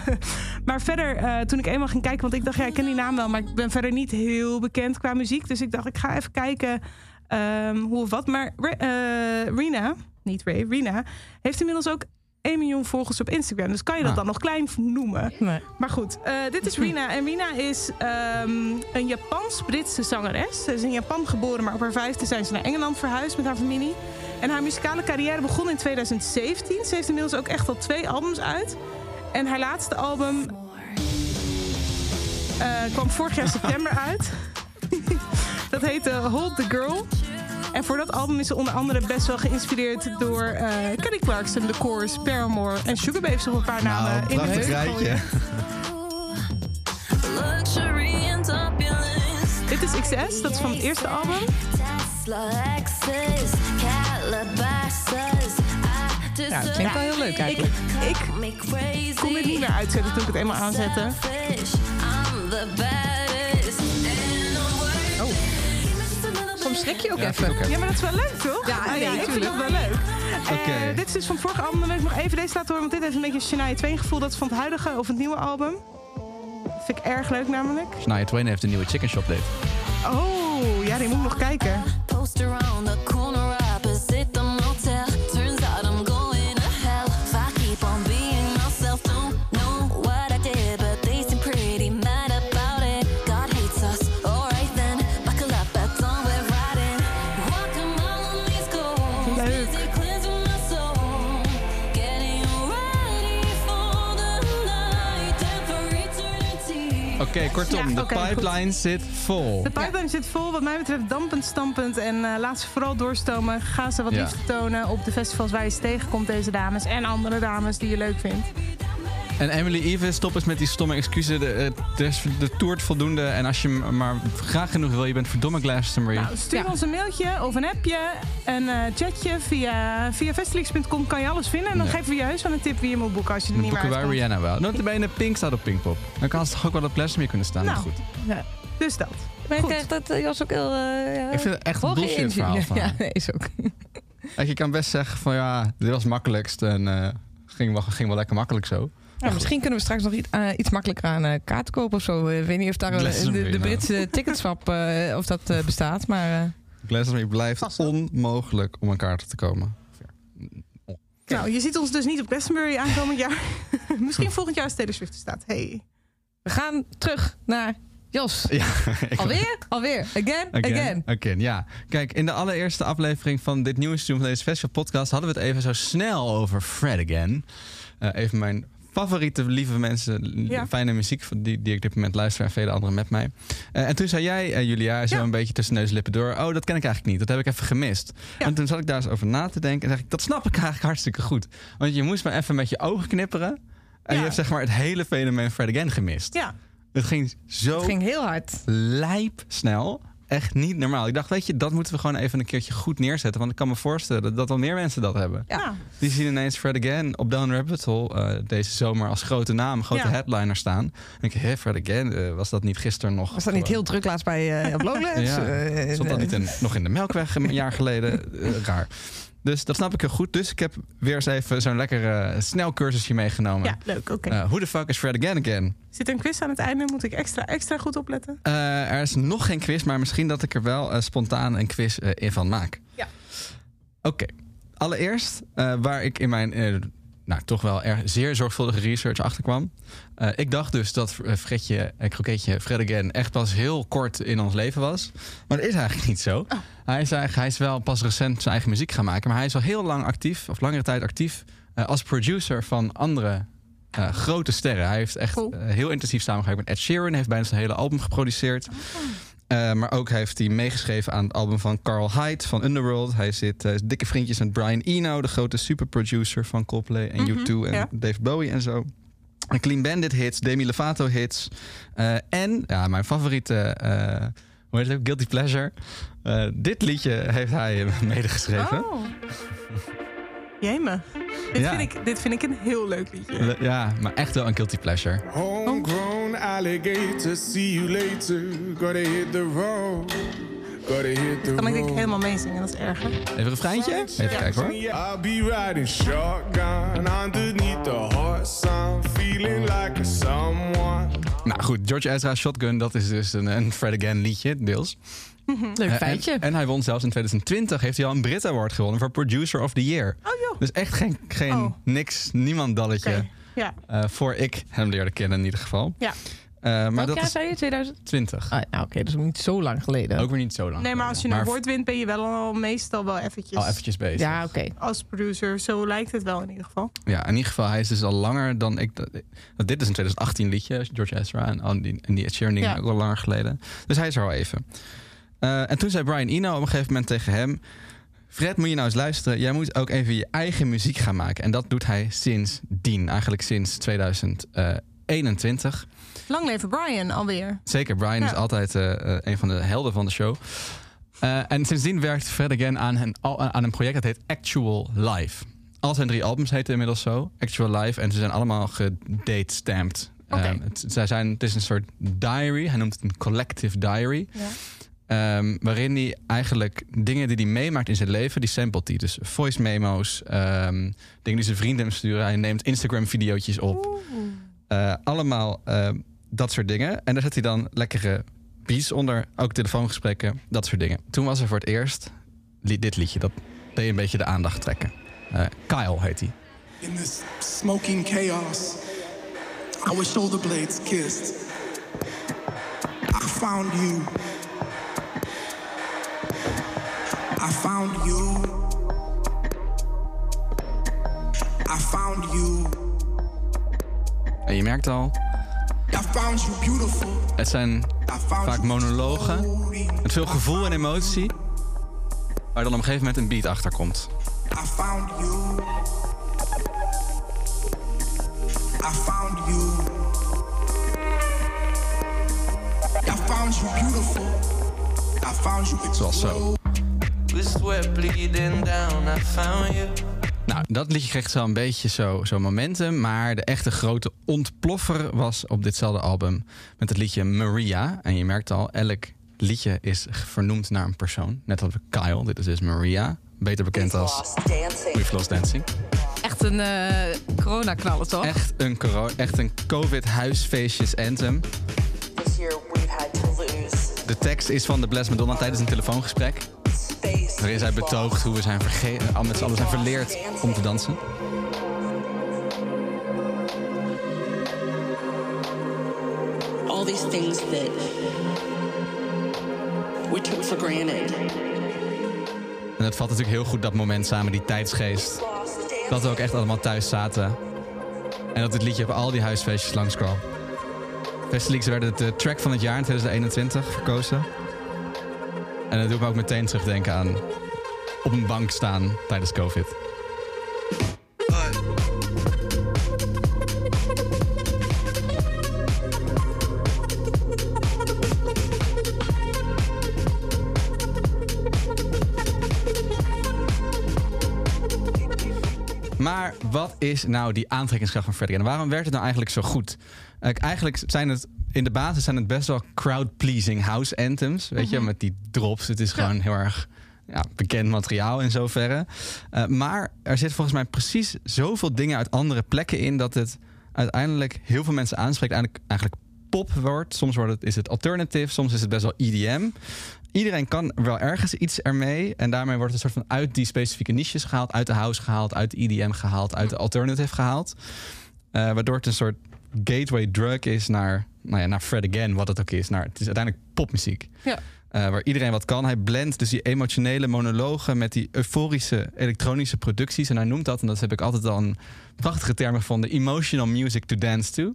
maar verder, eh, toen ik eenmaal ging kijken... want ik dacht, ja, ik ken die naam wel... maar ik ben verder niet heel bekend qua muziek. Dus ik dacht, ik ga even kijken ehm, hoe of wat. Maar eh, Rina, niet Ray, Rina... heeft inmiddels ook 1 miljoen volgers op Instagram. Dus kan je dat Ah. dan nog klein noemen? Nee. Maar goed, eh, dit is Rina. En Rina is ehm, een Japans-Britse zangeres. Ze is in Japan geboren, maar op haar vijfde zijn ze naar Engeland verhuisd met haar familie. En haar muzikale carrière begon in 2017. Ze heeft inmiddels ook echt al twee albums uit. En haar laatste album eh, kwam vorig jaar september uit. dat heette Hold the Girl. En voor dat album is ze onder andere best wel geïnspireerd door eh Kelly Clarkson, The Course, Paramore en Sugar Babes op een paar namen Nou, in heup rijtje. Dit is XS, dat is van het eerste album. Ja, het klinkt wel heel leuk eigenlijk. Ik crazy. kon dit niet meer uitzetten toen ik het eenmaal aanzette. Soms schrik je ook Ja, even. Ja, maar dat is wel leuk, toch? Ja, nee, ik vind dat wel leuk. Eh, Oké. dit is dus van vorige album. Dan wil ik nog even deze laten horen, want dit heeft een beetje een Shania Twain gevoel. Dat is van het huidige of het nieuwe album. Vind ik erg leuk namelijk. Shania Twain heeft een nieuwe chicken shop date. Oh, ja, die moet ik nog kijken. Oké, kortom, Ja, de goed. pipeline zit vol. De pipeline zit vol, wat mij betreft dampend, stampend. En eh, laat ze vooral doorstomen. Ga ze wat liefde tonen op de festivals waar je ze tegenkomt, deze dames. En andere dames die je leuk vindt. En Emily Eves, stop eens met die stomme excuses. De, eh, de toert voldoende. En als je maar graag genoeg wil, je bent verdomme Glastonbury. Nou, stuur Ja. ons een mailtje of een appje, een eh, chatje. Via, via kan je alles vinden. En dan Ja. geven we je heus wel een tip wie je moet boeken als je er Dan niet meer boeken wij uitkomt. Rihanna wel. Notabene Pink staat op Pinkpop. Dan kan ze toch ook wel op Glastonbury kunnen staan. Nou. Goed. Dus dat. Maar dat eh, Jos ook heel... eh, ja, Ik vind het echt een bullshit verhaal van Ja, nee, is ook. Je kan best zeggen van ja, dit was het makkelijkst. En eh, ging, wel, ging wel lekker makkelijk zo. Ja, misschien kunnen we straks nog iets, eh, iets makkelijker aan eh kaarten kopen of zo. Ik weet niet of daar eh, de, de. Britse ticketswap eh, of dat eh, bestaat. Maar eh, Glastonbury blijft onmogelijk om aan kaarten te komen. Nou, je ziet ons dus niet op Glastonbury aankomend jaar. Misschien volgend jaar als Taylor Swift er staat. Hey. we gaan terug naar Jos. Ja, Alweer? Alweer. Again? Again. Again, ja. Kijk, in de allereerste aflevering van dit nieuwe seizoen van deze festival podcast hadden we het even zo snel over Fred Again. Eh, even mijn favoriete lieve mensen, Ja. fijne muziek die, die ik op dit moment luister en vele anderen met mij. Eh, en toen zei jij, eh, Julia, zo Ja. een beetje tussen neus en lippen door, oh, dat ken ik eigenlijk niet, dat heb ik even gemist. Ja. En toen zat ik daar eens over na te denken en zeg ik, dat snap ik eigenlijk hartstikke goed. Want je moest maar even met je ogen knipperen en je hebt zeg maar het hele fenomeen Fred Again gemist. Ja, Het ging zo Het ging heel hard. lijp snel. Echt niet normaal. Ik dacht, weet je, dat moeten we gewoon even een keertje goed neerzetten. Want ik kan me voorstellen dat wel meer mensen dat hebben. Ja. Die zien ineens Fred Again op Down Rabbit Hole eh, deze zomer als grote naam, grote Ja. headliner staan. En ik denk, hé, Fred Again, eh, was dat niet gisteren nog? Was dat niet heel druk laatst bij eh op Lowlands? Ja. Eh, Stond dat eh, niet in- nog in de Melkweg een jaar geleden? Eh, raar. Dus dat snap ik heel goed. Dus ik heb weer eens even zo'n lekker eh, snel cursusje meegenomen. ja, leuk. Oké. Eh, Who the fuck is Fred Again again? Zit er een quiz aan het einde? Moet ik extra, extra goed opletten? Eh, er is nog geen quiz, maar misschien dat ik er wel spontaan een quiz in van maak. Ja. Oké. Allereerst, waar ik in mijn nou, toch wel erg zeer zorgvuldige research achter kwam. Eh, ik dacht dus dat eh, Fredje, eh, kroketje Fred Again echt pas heel kort in ons leven was. Maar dat is eigenlijk niet zo. Hij, is eigenlijk, hij is wel pas recent zijn eigen muziek gaan maken. Maar hij is al heel lang actief, of langere tijd actief, als producer van andere grote sterren. Hij heeft echt Cool. heel intensief samengewerkt met Ed Sheeran. Heeft bijna zijn hele album geproduceerd. Eh, maar ook heeft hij meegeschreven aan het album van Carl Hyde van Underworld. Hij zit eh, dikke vriendjes met Brian Eno, de grote superproducer van Coldplay en Mhm, U2 en ja. Dave Bowie en zo. En Clean Bandit hits, Demi Lovato hits. Eh, en ja, mijn favoriete, hoe heet het? Guilty Pleasure. Dit liedje heeft hij medegeschreven. Oh. Jemig. Dit, Ja. vind ik, dit vind ik een heel leuk liedje. Le- Ja, maar echt wel een guilty pleasure. Homegrown alligator, see you later. Gotta hit the road. Gotta hit the Kan ik denk ik road. helemaal meezingen, dat is erger. Even een refreintje? Even kijken hoor. I'll be riding shotgun underneath the hot sun, feeling like a someone. Nou goed, George Ezra Shotgun, dat is dus een, een Fred Again liedje, deels. Leuk Eh, feitje. En, en hij won zelfs in 2020, heeft hij al een Brit Award gewonnen voor Producer of the Year. Oh joh. Dus echt geen, geen Oh. niks, niemand dalletje. Ja. eh, voor ik hem leerde kennen in ieder geval. Ja. Eh, maar Welk dat jaar zei je? 2000? 20. Ah, nou, oké, dat is nog niet zo lang geleden. Ook weer niet zo lang. Nee, maar als je een geleden. award wint, ben je wel al meestal wel eventjes al eventjes bezig. Ja, oké. als producer. Zo lijkt het wel in ieder geval. Ja, in ieder geval, hij is dus al langer dan ik. dat- want dit is een 2018 liedje, George Ezra. En, en die Ed Sheeran dingen Ja. ook al langer geleden. Dus hij is er al even. Eh, en toen zei Brian Eno op een gegeven moment tegen hem... Fred, moet je nou eens luisteren. Jij moet ook even je eigen muziek gaan maken. En dat doet hij sindsdien. Eigenlijk sinds 2021. Lang leven Brian alweer. Zeker, Brian is altijd eh, eh, een van de helden van de show. Eh, en sindsdien werkt Fred Again aan een, aan een project dat heet Actual Live. Al zijn drie albums heten inmiddels zo, Actual Live. En ze zijn allemaal gedate-stamped. Oké. Eh, het, zij zijn, het is een soort diary, hij noemt het een collective diary. Ja. Ehm, waarin hij eigenlijk dingen die hij meemaakt in zijn leven, die samplet hij. Dus voice memo's, ehm, dingen die zijn vrienden hem sturen. Hij neemt Instagram-videootjes op. Eh, allemaal eh, dat soort dingen. En daar zet hij dan lekkere beats onder. Ook telefoongesprekken, dat soort dingen. Toen was er voor het eerst li- dit liedje. Dat deed een beetje de aandacht trekken. Eh, Kyle heet hij. In this smoking chaos, our shoulder blades kissed. I found you. I found you. I found you. En je merkt al. Het zijn vaak monologen met veel gevoel en emotie, waar dan op een gegeven moment een beat achter komt. I found you. I found you. I found you beautiful. I found you Zoals zo. Nou, dat liedje kreeg zo een beetje zo, zo momentum. Maar de echte grote ontploffer was op ditzelfde album met het liedje Maria. En je merkt al, elk liedje is vernoemd naar een persoon. Net als Kyle, dit is dus Maria. Beter bekend als We've Lost Dancing. Echt een eh coronaknaller, toch? Echt een, coro- echt een COVID-huisfeestjes anthem. This year we've had to lose. De tekst is van de Bless Madonna tijdens een telefoongesprek. Waarin zij betoogt hoe we zijn vergeten, met z'n allen zijn verleerd om te dansen. All these things that we took for granted. En het valt natuurlijk heel goed dat moment samen, die tijdsgeest. Dat we ook echt allemaal thuis zaten. En dat dit liedje op al die huisfeestjes langskwam. Festileaks werden de track van het jaar in 2021 verkozen. En dat doet me ook meteen terugdenken aan op een bank staan tijdens COVID. Is nou die aantrekkingskracht van Freddie? En waarom werkt het nou eigenlijk zo goed? Eigenlijk zijn het in de basis zijn het best wel crowd-pleasing house anthems. Weet je, met die drops. Het is gewoon heel erg ja, bekend materiaal in zoverre. Eh, maar er zit volgens mij precies zoveel dingen uit andere plekken in dat het uiteindelijk heel veel mensen aanspreekt. Eigenlijk, eigenlijk pop wordt. Soms wordt het, is het alternative, soms is het best wel EDM. Iedereen kan wel ergens iets ermee. En daarmee wordt het soort van uit die specifieke niches gehaald. Uit de house gehaald, uit de EDM gehaald, uit de alternative gehaald. Eh, waardoor het een soort gateway drug is naar, nou ja, naar Fred Again, wat het ook is. Naar, het is uiteindelijk popmuziek. Ja. Eh, waar iedereen wat kan. Hij blendt dus die emotionele monologen met die euforische elektronische producties. En hij noemt dat, en dat heb ik altijd al een prachtige term gevonden, emotional music to dance to.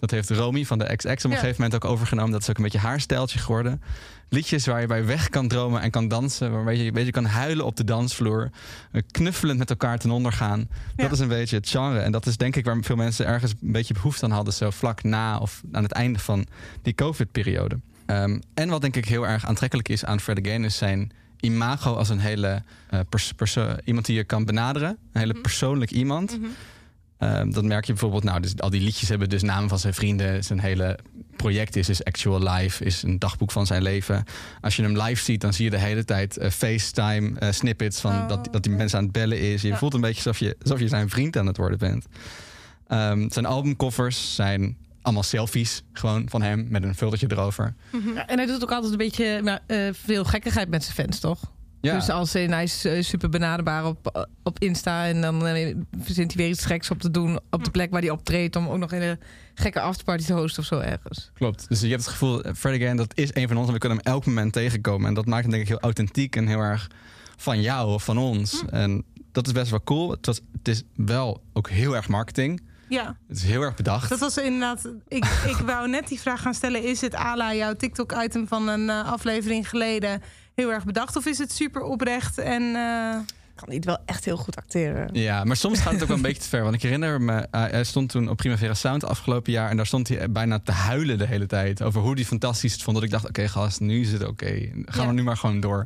Dat heeft Romy van de XX op een Ja. gegeven moment ook overgenomen. Dat is ook een beetje haar stijltje geworden. Liedjes waar je bij weg kan dromen en kan dansen. Waarbij je een beetje kan huilen op de dansvloer. eh, Knuffelend met elkaar ten onder gaan. Dat is een beetje het genre. En dat is denk ik waar veel mensen ergens een beetje behoefte aan hadden. Zo vlak na of aan het einde van die COVID-periode. Ehm, en wat denk ik heel erg aantrekkelijk is aan Fred Again... is zijn imago als een hele pers- perso- iemand die je kan benaderen. Een hele persoonlijk iemand. Ehm, dat merk je bijvoorbeeld, nou, dus al die liedjes hebben dus namen van zijn vrienden. Zijn hele project is, is Actual Life, is een dagboek van zijn leven. Als je hem live ziet, dan zie je de hele tijd eh, FaceTime eh, snippets van dat, dat die mensen aan het bellen is. Je voelt een beetje alsof je, alsof je zijn vriend aan het worden bent. Ehm, zijn albumcovers zijn allemaal selfies gewoon van hem met een filtertje erover. Ja, en hij doet ook altijd een beetje nou, eh, veel gekkigheid met zijn fans, toch? Ja. Dus als in, hij is eh, super benaderbaar op, op Insta. En dan eh, verzint hij weer iets geks op te doen op de plek waar hij optreedt. Om ook nog in een gekke afterparty te hosten of zo ergens. Klopt. Dus je hebt het gevoel, eh, Fred Again, dat is een van ons. En we kunnen hem elk moment tegenkomen. En dat maakt hem denk ik heel authentiek en heel erg van jou of van ons. En dat is best wel cool. Het, was, het is wel ook heel erg marketing. Ja. Het is heel erg bedacht. Dat was inderdaad. Ik, ik wou net die vraag gaan stellen: is het à la jouw TikTok-item van een aflevering geleden heel erg bedacht? Of is het super oprecht en. eh, Kan niet wel echt heel goed acteren. Ja, maar soms gaat het ook wel een beetje te ver. Want ik herinner me, eh, hij stond toen op Primavera Sound afgelopen jaar. En daar stond hij bijna te huilen de hele tijd. Over hoe hij fantastisch het vond. Dat ik dacht, oké gast, nu is het oké. Gaan we nu maar gewoon door.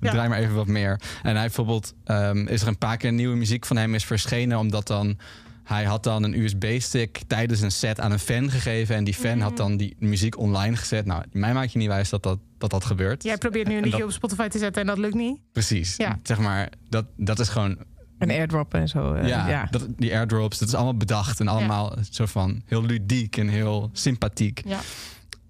Ja. Draai maar even wat meer. En hij bijvoorbeeld, ehm, is er een paar keer nieuwe muziek van hem is verschenen. Omdat dan... Hij had dan een USB-stick tijdens een set aan een fan gegeven. En die fan had dan die muziek online gezet. Nou, mij maak je niet wijs dat dat, dat, dat gebeurt. jij probeert nu een En liedje dat- op Spotify te zetten en dat lukt niet. Precies. Ja. Zeg maar, dat, dat is gewoon En airdroppen en zo. eh, ja, ja. Dat, die airdrops, dat is allemaal bedacht en allemaal zo van heel ludiek en heel sympathiek. Ja.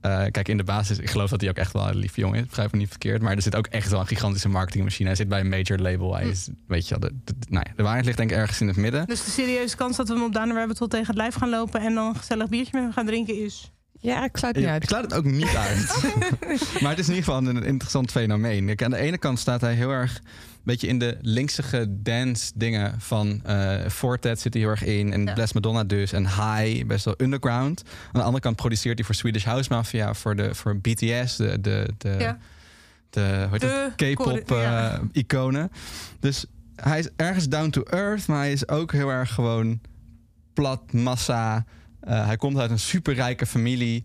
Eh, kijk, in de basis, ik geloof dat hij ook echt wel een lief jongen is. Begrijp me niet verkeerd. Maar er zit ook echt wel een gigantische marketingmachine. Hij zit bij een major label. Hij is, weet je wel, de, de- nou ja, de waarheid ligt denk ik ergens in het midden. Dus de serieuze kans dat we hem op Rabbit Hole tegen het lijf gaan lopen en dan een gezellig biertje met hem gaan drinken is. Ja, ik sluit niet Ik, uit. ik sluit het ook niet uit. maar het is in ieder geval een interessant fenomeen. Kijk, aan de ene kant staat hij heel erg beetje in de linksige dance dingen van eh Fortet zit hij heel erg in. En Ja. Bless Madonna dus. En High, best wel underground. Aan de andere kant produceert hij voor Swedish House Mafia, voor, de, voor BTS, de, de, de, Ja. de? K-pop core- ja. eh, iconen. Dus hij is ergens down to earth, maar hij is ook heel erg gewoon plat, massa. Eh, hij komt uit een superrijke familie.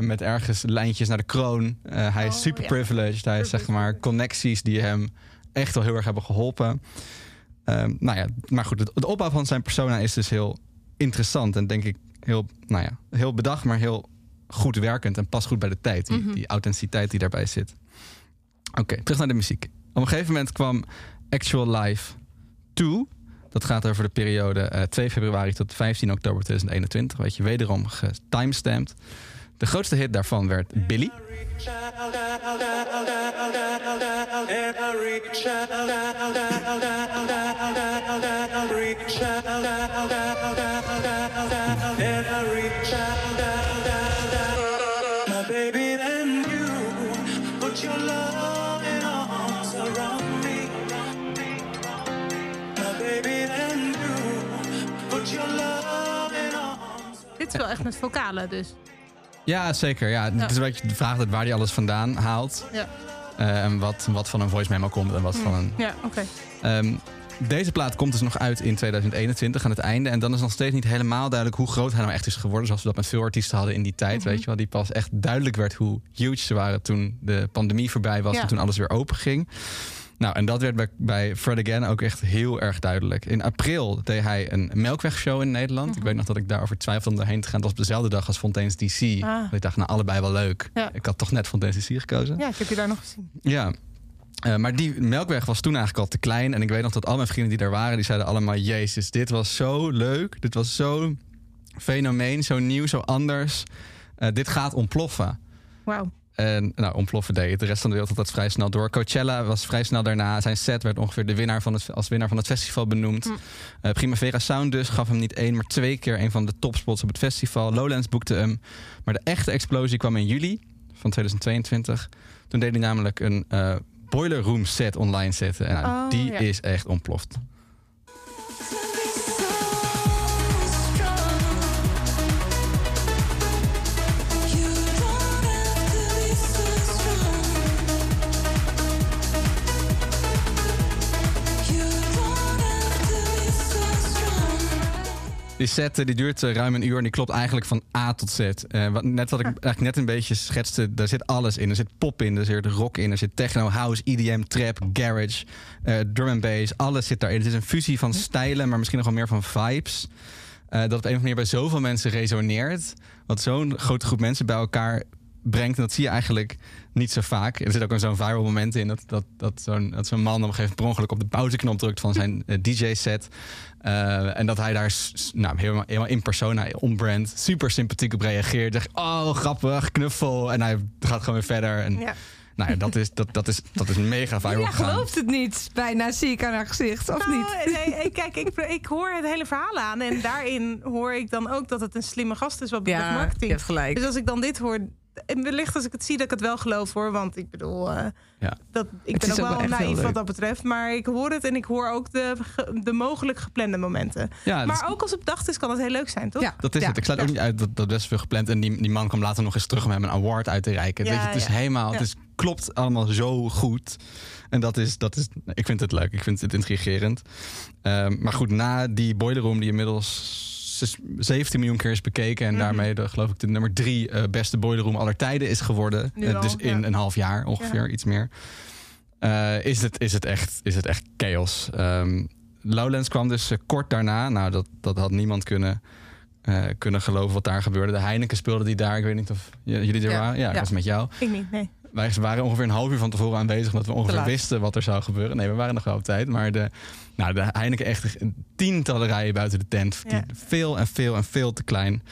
met ergens lijntjes naar de kroon. Hij is Oh, super ja. privileged. Hij heeft zeg maar connecties die hem echt wel heel erg hebben geholpen. Ehm, nou ja, maar goed, het opbouw van zijn persona is dus heel interessant. En denk ik heel, nou ja, heel bedacht, maar heel goed werkend. En past goed bij de tijd. Die, Mhm. die authenticiteit die daarbij zit. Oké, terug naar de muziek. Op een gegeven moment kwam Actual Life 2. Dat gaat over de periode eh, 2 februari tot 15 oktober 2021. Weet je, wederom getimestamped. De grootste hit daarvan werd Billy. Dit is wel echt met vocalen, dus. Ja, zeker. Ja. Het is een beetje de vraag waar hij alles vandaan haalt. Ja. Eh, en wat, wat van een voice memo komt en wat van een Ja, oké. Ehm, deze plaat komt dus nog uit in 2021 aan het einde. En dan is nog steeds niet helemaal duidelijk hoe groot hij nou echt is geworden. Zoals we dat met veel artiesten hadden in die tijd. Mhm. Weet je wel, die pas echt duidelijk werd hoe huge ze waren toen de pandemie voorbij was. Ja. En toen alles weer open ging. Nou, en dat werd bij, bij Fred Again ook echt heel erg duidelijk. In april deed hij een melkwegshow in Nederland. Mhm. Ik weet nog dat ik daarover twijfelde om daarheen te gaan. Dat was op dezelfde dag als Fontaine's DC. Ah. Ik dacht, nou, allebei wel leuk. Ja. Ik had toch net Fontaine's DC gekozen. Ja, ik heb je daar nog gezien. Ja. Eh, maar die melkweg was toen eigenlijk al te klein. En ik weet nog dat al mijn vrienden die daar waren, die zeiden allemaal: Jezus, dit was zo leuk. Dit was zo'n fenomeen, zo nieuw, zo anders. Eh, dit gaat ontploffen. Wauw. En nou, ontploffen deed. De rest van de wereld had dat vrij snel door. Coachella was vrij snel daarna. Zijn set werd ongeveer de winnaar van het, als winnaar van het festival benoemd. Hm. Eh, Primavera Sound dus gaf hem niet één, maar twee keer een van de topspots op het festival. Lowlands boekte hem. Maar de echte explosie kwam in juli van 2022. Toen deed hij namelijk een eh, Boiler Room set online zetten. En nou, Oh, die ja. is echt ontploft. Set eh, die duurt eh, ruim een uur en die klopt eigenlijk van A tot Z. Eh, wat, net wat ik eigenlijk net een beetje schetste, daar zit alles in. Er zit pop in, er zit rock in, er zit techno, house, EDM, trap, garage, drum and bass. Alles zit daarin. Het is een fusie van stijlen, maar misschien nog wel meer van vibes. Dat op een of andere manier bij zoveel mensen resoneert. Wat zo'n grote groep mensen bij elkaar brengt. En dat zie je eigenlijk niet zo vaak. Er zit ook een zo'n viral moment in dat, dat, dat zo'n dat zo'n man op een gegeven moment per ongeluk op de pauzeknop drukt van zijn eh, DJ-set. Eh, en dat hij daar nou, helemaal, helemaal in persona, on-brand, super sympathiek op reageert. Zegt, oh, grappig, knuffel. En hij gaat gewoon weer verder. En, Ja. Nou ja, dat is, dat, dat, is, dat is mega viral Ja, gegaan. gelooft het niet. Bijna zie ik aan haar gezicht, of Nou, niet? Nee, ik- kijk, ik, ik hoor het hele verhaal aan. En daarin hoor ik dan ook dat het een slimme gast is wat betreft Ja, marketing. je hebt gelijk. Dus als ik dan dit hoor... En wellicht als ik het zie dat ik het wel geloof hoor. Want ik bedoel, eh, Ja. dat, ik Het ben ook ook wel naïef wat dat betreft. Maar ik hoor het en ik hoor ook de, de mogelijk geplande momenten. Ja, maar ook als het bedacht is, kan het heel leuk zijn, toch? Ja. Dat is het. Ik sluit ook niet uit dat dat best veel gepland. En die, die man kwam later nog eens terug om hem een award uit te reiken. Ja, Weet je, het is helemaal, Ja. het is, klopt allemaal zo goed. En dat is, dat is, ik vind het leuk. Ik vind het intrigerend. Ehm, maar goed, na die Boiler Room, die inmiddels 17 miljoen keer is bekeken. En Mhm. daarmee de, geloof ik de nummer drie eh, beste Boiler Room aller tijden is geworden. Eh, al, dus in ja. een half jaar ongeveer, Ja. iets meer. Eh, is, het, is, het echt, is het echt chaos. Ehm, Lowlands kwam dus kort daarna. Nou, dat, dat had niemand kunnen, kunnen geloven wat daar gebeurde. De Heineken speelde die daar. Ik weet niet of jullie er Ja. waren. Ja, ik was met jou. Ik niet, nee. Wij waren ongeveer een half uur van tevoren aanwezig... omdat we ongeveer wisten wat er zou gebeuren. Nee, we waren nog wel op tijd. Maar de, nou, de Heineken echt tientallen rijen buiten de tent. Ja. Veel en veel en veel te klein.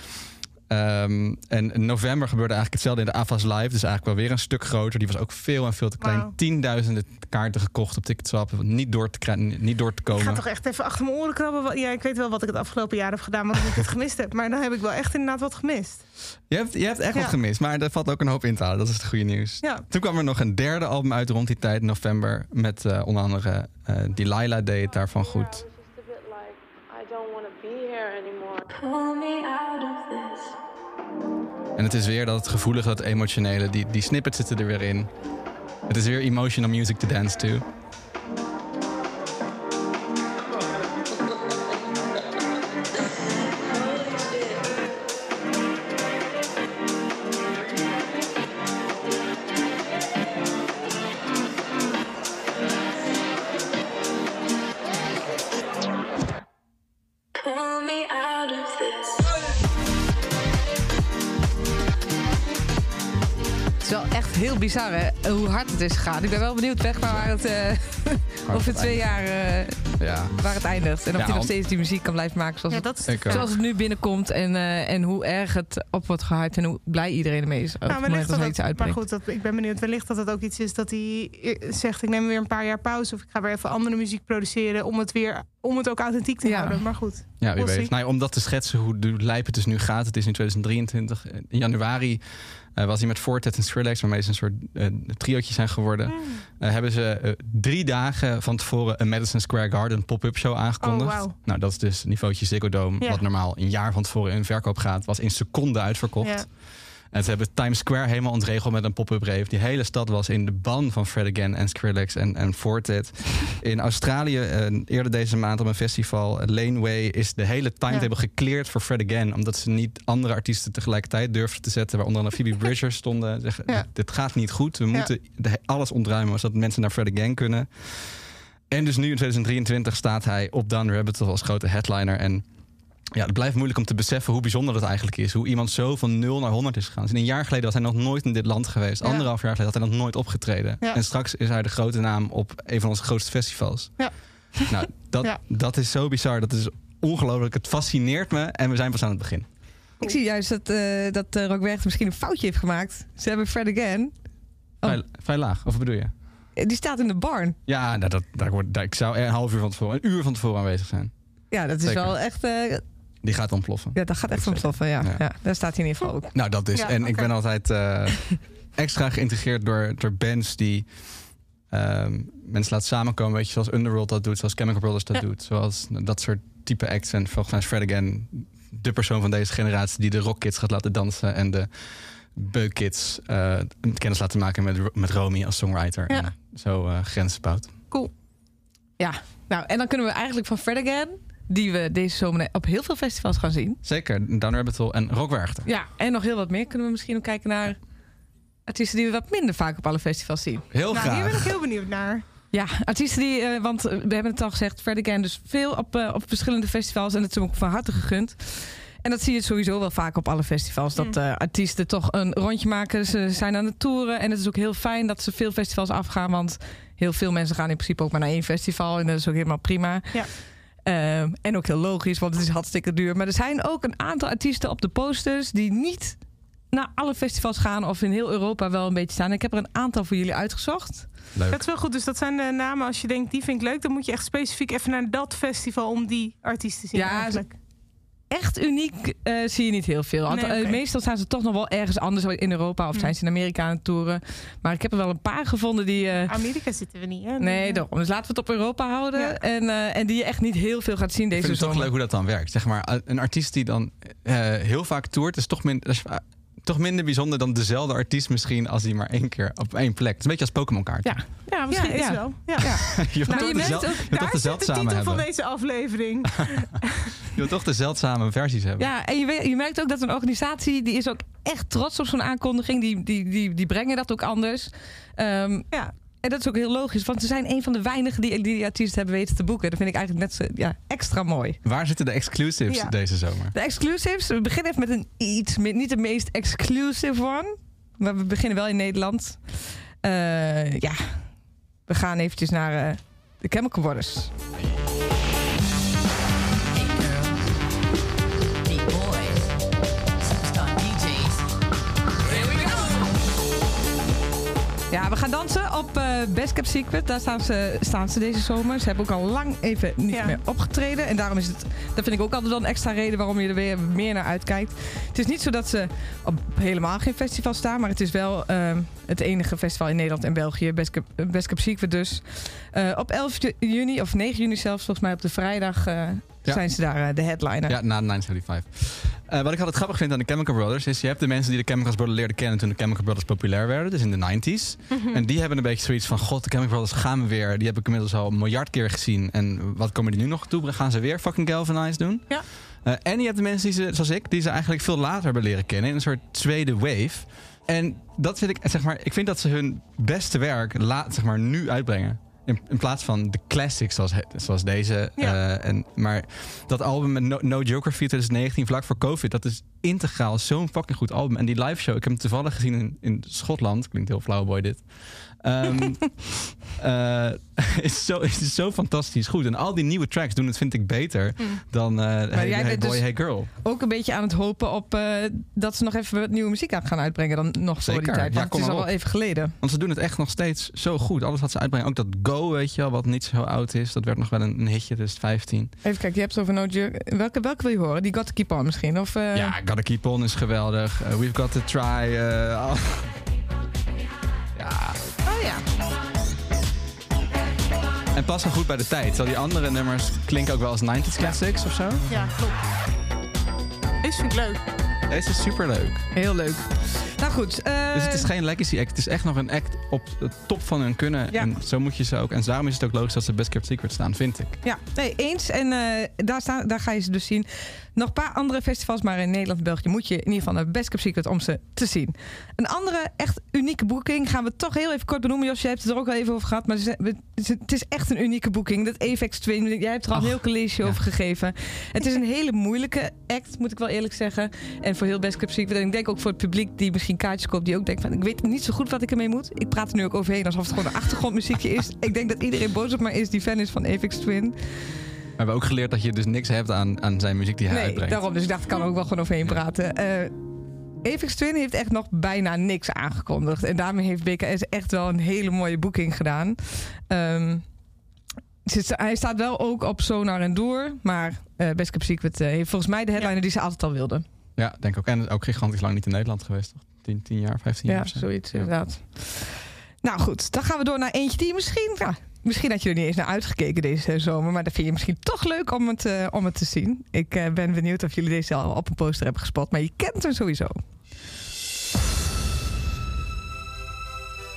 Ehm, en in november gebeurde eigenlijk hetzelfde in de AFAS Live. Dus eigenlijk wel weer een stuk groter. Die was ook veel en veel te klein. Wauw. Tienduizenden kaarten gekocht op Ticketswap. Niet door te, krijgen, niet door te Ik komen. ga toch echt even achter mijn oren krabben. Ja, ik weet wel wat ik het afgelopen jaar heb gedaan, maar dat ik het gemist heb. Maar dan heb ik wel echt inderdaad wat gemist. Je hebt, je hebt echt Ja. wat gemist, maar er valt ook een hoop in te halen. Dat is het goede nieuws. Ja. Toen kwam er nog een derde album uit rond die tijd, november. Met eh, onder andere eh Delilah deed het daarvan goed. I don't want to be here anymore. Pull me out of. En het is weer dat gevoelige, dat emotionele, die, die snippets zitten er weer in. Het is weer emotional music to dance to. Bizar, hè? Hoe hard het is gegaan. Ik ben wel benieuwd weg waar het... eh over twee jaar eh, Ja. waar het eindigt. En of Ja, hij nog steeds die muziek kan blijven maken zoals, Ja, het, dat ook. zoals het nu binnenkomt. En, eh, en hoe erg het op wordt gehyped en hoe blij iedereen ermee is. Op Nou, het dat dat het- maar goed, dat, ik ben benieuwd. Wellicht dat het ook iets is dat hij eh, zegt: ik neem weer een paar jaar pauze. Of ik ga weer even andere muziek produceren. Om het, weer, om het ook authentiek te Ja. houden. Maar goed. Ja, wie weet. Nou, ja, om dat te schetsen hoe de lijp het dus nu gaat. Het is in 2023. In januari eh, was hij met Fortet en Skrillex, waarmee ze een soort eh triootje zijn geworden. Mm. Eh, hebben ze eh, drie dagen van tevoren een Madison Square Garden pop-up show aangekondigd. Oh. Nou, dat is dus niveautje Ziggo Dome. Ja. Wat normaal een jaar van tevoren in verkoop gaat. Was in seconden uitverkocht. Ja. En ze hebben Times Square helemaal ontregeld met een pop-up rave. Die hele stad was in de ban van Fred Again en Skrillex en, en Fortet. In Australië, eh, eerder deze maand op een festival, Laneway, is de hele timetable gecleared voor Fred Again. Omdat ze niet andere artiesten tegelijkertijd durfden te zetten. Waaronder Phoebe Bridgers stonden. Zeggen, Ja. dit, dit gaat niet goed. We moeten alles ontruimen zodat mensen naar Fred Again kunnen. En dus nu in 2023 staat hij op Down Rabbit als grote headliner. En ja, het blijft moeilijk om te beseffen hoe bijzonder dat eigenlijk is. Hoe iemand zo van 0 naar 100 is gegaan. Dus een jaar geleden was hij nog nooit in dit land geweest. Ja. Anderhalf jaar geleden had hij nog nooit opgetreden. Ja. En straks is hij de grote naam op een van onze grootste festivals. Ja. Nou, dat, Ja. dat is zo bizar. Dat is ongelooflijk. Het fascineert me. En we zijn pas aan het begin. Ik zie juist dat, eh dat uh, Rock misschien een foutje heeft gemaakt. Ze hebben Fred Again. Oh. Vrij, vrij laag. Of wat bedoel je? Eh, Die staat in de barn. Ja, nou, dat, daar ik zou een half uur van tevoren, een uur van tevoren aanwezig zijn. Ja, dat is Zeker. wel echt... Die gaat ontploffen. ja, dat gaat echt ontploffen, ja. Ja. ja. Daar staat hij in ieder geval ook. Nou, dat is. Ja, en ik ben altijd eh, extra geïntegreerd door, door bands die ehm, mensen laten samenkomen. Weet je, zoals Underworld dat doet, zoals Chemical Brothers dat Ja. doet. Zoals dat soort type acts. En volgens mij is Fred Again de persoon van deze generatie die de rockkids gaat laten dansen. En de beukkids eh kennis laten maken met, met Romy als songwriter. Ja. En zo eh grenzen bouwt. Cool. Ja, nou, en dan kunnen we eigenlijk van Fred Again... die we deze zomer op heel veel festivals gaan zien. Zeker, Down Rabbit Hole en Rock Werchter. Ja, en nog heel wat meer. Kunnen we misschien ook kijken naar artiesten die we wat minder vaak op alle festivals zien. Heel Nou, hier ben graag. ik heel benieuwd naar. Ja, artiesten die, eh, want eh, we hebben het al gezegd, Fred Again dus veel op, eh, op verschillende festivals en het is hem ook van harte gegund. En dat zie je sowieso wel vaak op alle festivals. Dat eh, artiesten toch een rondje maken. Ze zijn aan het toeren. En het is ook heel fijn dat ze veel festivals afgaan. Want heel veel mensen gaan in principe ook maar naar één festival. En dat is ook helemaal prima. Ja. Ehm, en ook heel logisch, want het is hartstikke duur. Maar er zijn ook een aantal artiesten op de posters die niet naar alle festivals gaan. Of in heel Europa wel een beetje staan. Ik heb er een aantal voor jullie uitgezocht. Leuk. Dat is wel goed. Dus dat zijn de namen. Als je denkt, die vind ik leuk. Dan moet je echt specifiek even naar dat festival om die artiest te zien. Ja, eigenlijk. Echt uniek eh, zie je niet heel veel. Nee, eh, meestal staan ze toch nog wel ergens anders in Europa. Of Hm. zijn ze in Amerika aan het toeren. Maar ik heb er wel een paar gevonden die... eh, Amerika zitten we niet. Hè? nee, daarom. Dus laten we het op Europa houden. Ja. En, eh, en die je echt niet heel veel gaat zien Ik deze vind het toch zomer. leuk hoe dat dan werkt. Zeg maar, een artiest die dan eh, heel vaak toert, is toch, min, dat is, eh, toch minder bijzonder dan dezelfde artiest misschien als hij maar één keer op één plek. Het is een beetje als Pokémon kaart. Ja, ja misschien. Ja, is ja. wel. Ja. je wilt Nou, toch je ook, je Daar de zit de zeldzame titel van deze aflevering. Je wilt toch de zeldzame versies hebben. Ja, en je, weet- je merkt ook dat een organisatie... die is ook echt trots op zo'n aankondiging. Die, die, die, die brengen dat ook anders. Ehm, ja. En dat is ook heel logisch. Want ze zijn een van de weinigen die die, artiesten hebben weten te boeken. Dat vind ik eigenlijk net zo, ja, extra mooi. Waar zitten de exclusives Ja. deze zomer? De exclusives. We beginnen even met een iets, niet de meest exclusive one. Maar we beginnen wel in Nederland. Eh, ja, we gaan eventjes naar eh, de Chemical Brothers. Ja, we gaan dansen op eh, Best Kept Secret. Daar staan ze, staan ze deze zomer. Ze hebben ook al lang even niet Ja. meer opgetreden. En daarom is het, dat vind ik ook altijd wel een extra reden waarom je er weer meer naar uitkijkt. Het is niet zo dat ze op helemaal geen festival staan, maar het is wel eh, het enige festival in Nederland en België. Best Kept Secret dus. Eh, op 11 ju- juni, of 9 juni zelfs, volgens mij op de vrijdag, eh, Ja. zijn ze daar eh, de headliner. Ja, na 975. Eh, wat ik altijd grappig vind aan de Chemical Brothers is... je hebt de mensen die de Chemical Brothers leerden kennen... toen de Chemical Brothers populair werden, dus in de 90s. Mhm. En die hebben een beetje zoiets van... god, de Chemical Brothers gaan we weer. Die heb ik inmiddels al een miljard keer gezien. En wat komen die nu nog toe? Gaan ze weer fucking Galvanize doen? Ja. Eh, en je hebt de mensen, die ze, zoals ik... die ze eigenlijk veel later hebben leren kennen... in een soort tweede wave. En dat vind ik, zeg maar... ik vind dat ze hun beste werk laat, zeg maar, nu uitbrengen. In, in plaats van de classics zoals, zoals deze. Ja. Eh, en, maar dat album met No, no Geography 2019, vlak voor COVID, dat is integraal zo'n fucking goed album. En die live show, ik heb hem toevallig gezien in, in Schotland. Klinkt heel flauw, boy, dit. Ehm, eh, is, zo, is zo fantastisch goed. En al die nieuwe tracks doen het, vind ik, beter dan eh hey, jij Hey Boy, dus- Hey Girl. Ook een beetje aan het hopen op eh, dat ze nog even wat nieuwe muziek aan gaan uitbrengen dan nog voor die Zeker. tijd. Ja, Want het is al wel even geleden. Want ze doen het echt nog steeds zo goed. Alles wat ze uitbrengen. Ook dat Go, weet je wel, wat niet zo oud is. Dat werd nog wel een, een hitje, dus 15. Even kijken, je hebt het over No Jug. Welke, welke wil je horen? Die Got to Keep On misschien? Of, Ja, Gotta Keep On is geweldig. We've Got to Try. ja. Oh ja. En passen goed bij de tijd. Terwijl die andere nummers klinken ook wel als 90s classics of zo. Ja, klopt. Deze vind ik leuk. Deze is super leuk. Heel leuk. Nou goed. eh, Dus het is geen legacy act. Het is echt nog een act op de top van hun kunnen. Ja. En zo moet je ze ook. En daarom is het ook logisch dat ze Best Kept Secret staan, vind ik. Ja, nee, eens. En eh, daar, staan, daar ga je ze dus zien. Nog een paar andere festivals, maar in Nederland en België moet je in ieder geval naar Best Kept Secret om ze te zien. Een andere echt unieke boeking gaan we toch heel even kort benoemen. Jos, jij hebt het er ook al even over gehad, maar het is echt een unieke boeking. Dat Avex Twin, jij hebt er al een heel college over gegeven. Het is een hele moeilijke act, moet ik wel eerlijk zeggen. En voor heel Best Kept Secret. En ik denk ook voor het publiek die misschien kaartjes koopt, die ook denkt van, ik weet niet zo goed wat ik ermee moet. Ik praat er nu ook overheen alsof het gewoon een achtergrondmuziekje is. Ik denk dat iedereen boos op mij is die fan is van Avex Twin. We hebben ook geleerd dat je dus niks hebt aan, aan zijn muziek die hij Nee, uitbrengt. daarom. Dus ik dacht, ik kan er ook wel gewoon overheen praten. Eh Avex Twin heeft echt nog bijna niks aangekondigd. En daarmee heeft BKS echt wel een hele mooie boeking gedaan. Ehm, ze sta- hij staat wel ook op Sonar en Door. Maar eh Best Kept Secret eh, heeft volgens mij de headliner die ze altijd al wilden. Ja, denk ik ook. En ook gigantisch lang niet in Nederland geweest, toch? 10, 10 jaar, 15 Ja, jaar. of zo. zoiets inderdaad. Nou goed, dan gaan we door naar eentje die misschien... Ja, misschien had je er niet eens naar uitgekeken deze zomer. Maar dat vind je misschien toch leuk om het, eh, om het te zien. Ik eh, ben benieuwd of jullie deze al op een poster hebben gespot. Maar je kent hem sowieso.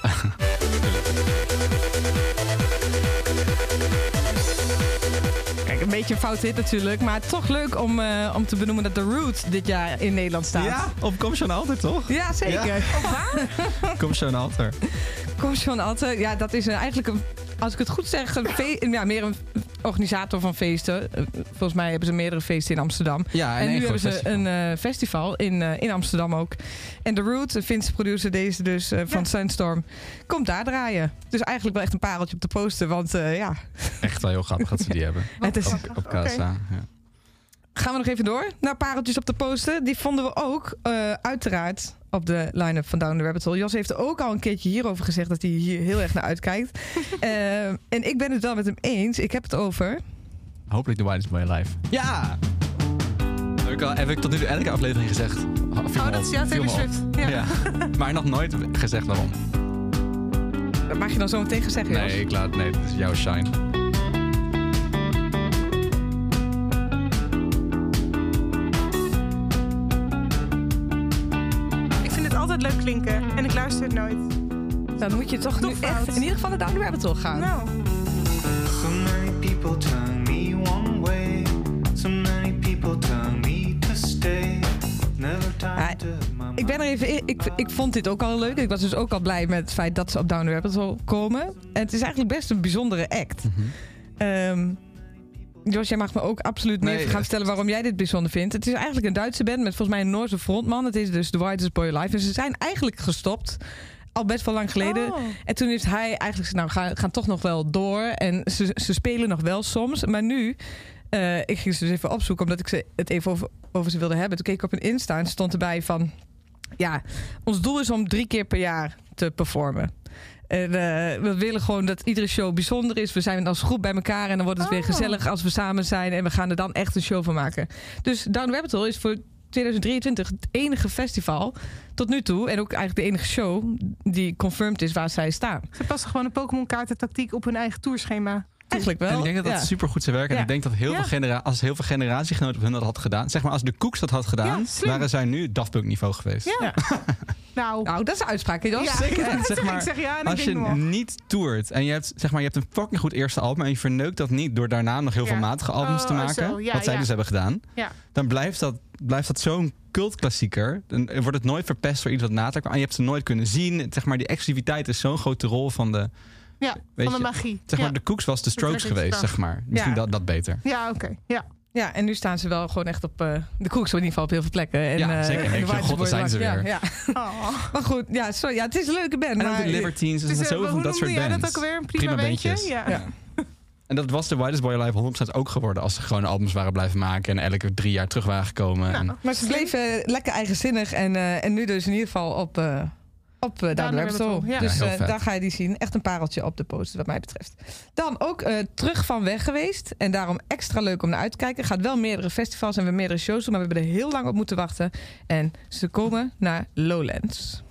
Kijk, een beetje een fout hit natuurlijk. Maar toch leuk om, eh, om te benoemen dat The Root dit jaar in Nederland staat. Ja, op Kom Alter, toch? Ja, zeker. Ja. Sean Alter. Kom Sean Alter. Ja, dat is een, eigenlijk een, als ik het goed zeg, een ja, meer een organisator van feesten. Eh, Volgens mij hebben ze meerdere feesten in Amsterdam. Ja, en nu hebben ze festival. een eh, festival in, eh, in Amsterdam ook. En The Root, de Finse producer deze dus eh, van Sunstorm, komt daar draaien. Dus eigenlijk wel echt een pareltje op de poster. Want eh, ja, Echt wel heel grappig dat ze die hebben. Het is- op, op Casa. Ja. gaan we nog even door naar pareltjes op de poster. Die vonden we ook eh, uiteraard op de line-up van Down the Rabbit Hole. Jos heeft ook al een keertje hierover gezegd dat hij hier heel erg naar uitkijkt. Eh, en ik ben het wel met hem eens. Ik heb het over... Hopelijk The Widest Way Live. Ja! Heb ik, al, heb ik tot nu toe elke aflevering gezegd. Oh, Oh, dat is ja, Taylor. Swift. Ja. maar nog nooit gezegd waarom. Dat mag je dan zo meteen zeggen, Jos. Nee, ik laat, nee, dat is jouw shine. Het nooit. Dan moet je toch nu Toch echt in ieder geval naar Down the Rabbit Hole gaan. Nou, So many people tell me one way. So many people tell me to stay. Never time to my Ik ben er even in. Ik, ik vond dit ook al leuk. Ik was dus ook al blij met het feit dat ze op Down the Rabbit Hole komen. En het is eigenlijk best een bijzondere act. Ehm, Jos, jij mag me ook absoluut meer Nee, gaan vertellen waarom jij dit bijzonder vindt. Het is eigenlijk een Duitse band met volgens mij een Noorse frontman. Het is dus The Whitest Boy Alive. En ze zijn eigenlijk gestopt. Al best wel lang geleden. Oh. En toen heeft hij eigenlijk gezegd, nou, gaan, gaan toch nog wel door. En ze, ze spelen nog wel soms. Maar nu, eh, ik ging ze dus even opzoeken, omdat ik ze het even over, over ze wilde hebben. Toen keek ik op een Insta en stond erbij van... ja, ons doel is om drie keer per jaar te performen. En, eh, we willen gewoon dat iedere show bijzonder is. We zijn als groep bij elkaar en dan wordt het weer Oh. gezellig als we samen zijn. En we gaan er dan echt een show van maken. Dus Down Rabbit Hole is voor 2023 het enige festival tot nu toe. En ook eigenlijk de enige show die confirmed is waar zij staan. Ze passen gewoon een Pokémon kaartentactiek op hun eigen tourschema. Eigenlijk wel. En ik denk dat dat ja. super goed zou werken. En ik denk dat heel veel genera als heel veel generatiegenoten hun dat had gedaan. Zeg maar, als de Koeks dat had gedaan, waren zij nu Daft Punk niveau geweest. Ja. Nou, Nou, dat is een uitspraak. Dat is Ja. zeker. Ja. Zeg maar, Ik zeg ja en ik als je nog. niet toert en je hebt, zeg maar, je hebt een fucking goed eerste album en je verneukt dat niet door daarna nog heel veel matige albums Oh, te oh, maken, wat zij dus hebben gedaan, ja. dan blijft dat, blijft dat zo'n cultklassieker. Dan wordt het nooit verpest door iets wat na te komen. En je hebt ze nooit kunnen zien. Zeg maar, die exclusiviteit is zo'n grote rol van de, ja, Weet van de magie. zeg maar, ja. de Koeks was de Strokes geweest, zeg maar. Misschien Ja. dat, dat beter. Ja, oké. Ja. Ja, en nu staan ze wel gewoon echt op... eh, de koeks in ieder geval op heel veel plekken. En, Ja, eh, zeker. en de god, zijn ze weer. Ja, ja. Oh. Maar goed, ja, sorry, ja, het is een leuke band. En ook maar de Libertines, er Dus, zijn eh, zoveel van dat soort bands. dat ook weer? Een prima, bandje? bandjes. Ja. Ja. En dat was de Widest Boy Alive 100% ook geworden als ze gewoon albums waren blijven maken en elke drie jaar terug waren gekomen. En, Maar ze bleven lekker eigenzinnig. En, eh, en nu dus in ieder geval op, eh op uh, Down the Rabbit Hole. Ja. Dus eh, vet. daar ga je die zien. Echt een pareltje op de poster wat mij betreft. Dan ook eh, terug van weg geweest. En daarom extra leuk om naar uit te kijken. Gaat wel meerdere festivals en we meerdere shows doen. Maar we hebben er heel lang op moeten wachten. En ze komen naar Lowlands.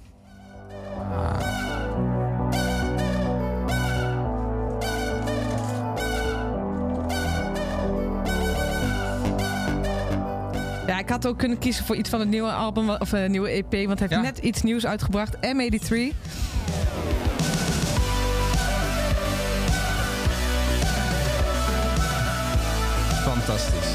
Ja, ik had ook kunnen kiezen voor iets van het nieuwe album of een nieuwe EP, want hij heeft Ja. net iets nieuws uitgebracht. M83. Fantastisch.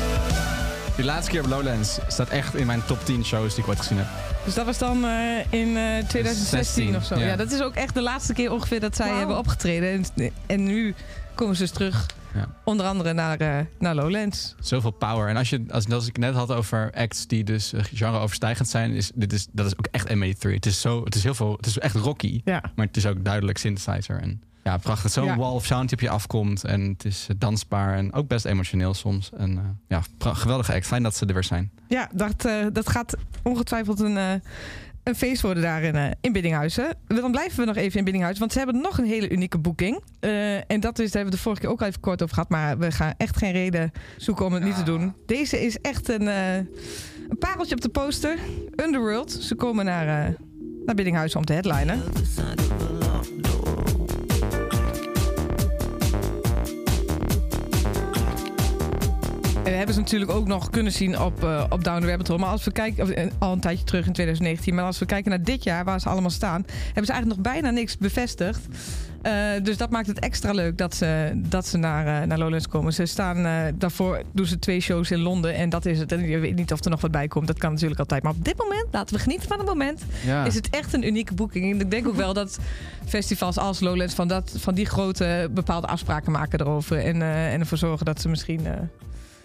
Die laatste keer op Lowlands staat echt in mijn top 10 shows die ik ooit gezien heb. Dus dat was dan eh, in eh, 2016 16, of zo. Ja. ja. dat is ook echt de laatste keer ongeveer dat zij hebben opgetreden. En, en nu komen ze dus terug, Ja. onder andere naar, eh, naar Lowlands. Zoveel power. En als, je, als, als ik net had over acts die dus eh, genre-overstijgend zijn, is, dit is, dat is ook echt M83. Het is, zo, het is heel veel, het is echt rocky, Ja. maar het is ook duidelijk synthesizer. En ja, prachtig. Zo'n Ja. wall of sound die op je afkomt en het is eh, dansbaar en ook best emotioneel soms. En eh, ja, geweldige act. Fijn dat ze er weer zijn. Ja, dat, dat gaat ongetwijfeld een, een feest worden daar in, eh, in Biddinghuizen. Dan blijven we nog even in Biddinghuizen, want ze hebben nog een hele unieke boeking. Eh, en dat is, daar hebben we de vorige keer ook al even kort over gehad, maar we gaan echt geen reden zoeken om het niet te doen. Deze is echt een, eh, een pareltje op de poster. Underworld. Ze komen naar, eh naar Biddinghuizen om te headlinen. We hebben ze natuurlijk ook nog kunnen zien op, eh, op Down the Rabbit Hole. Maar als we kijken, of, eh, al een tijdje terug in 2019. Maar als we kijken naar dit jaar, waar ze allemaal staan, hebben ze eigenlijk nog bijna niks bevestigd. Eh, dus dat maakt het extra leuk dat ze, dat ze naar, naar Lowlands komen. Ze staan daarvoor doen ze twee shows in Londen en dat is het. En je weet niet of er nog wat bij komt. Dat kan natuurlijk altijd. Maar op dit moment, laten we genieten van het moment, Ja. is het echt een unieke boeking. En ik denk ook wel dat festivals als Lowlands van, dat, van die grote bepaalde afspraken maken erover. En, en ervoor zorgen dat ze misschien.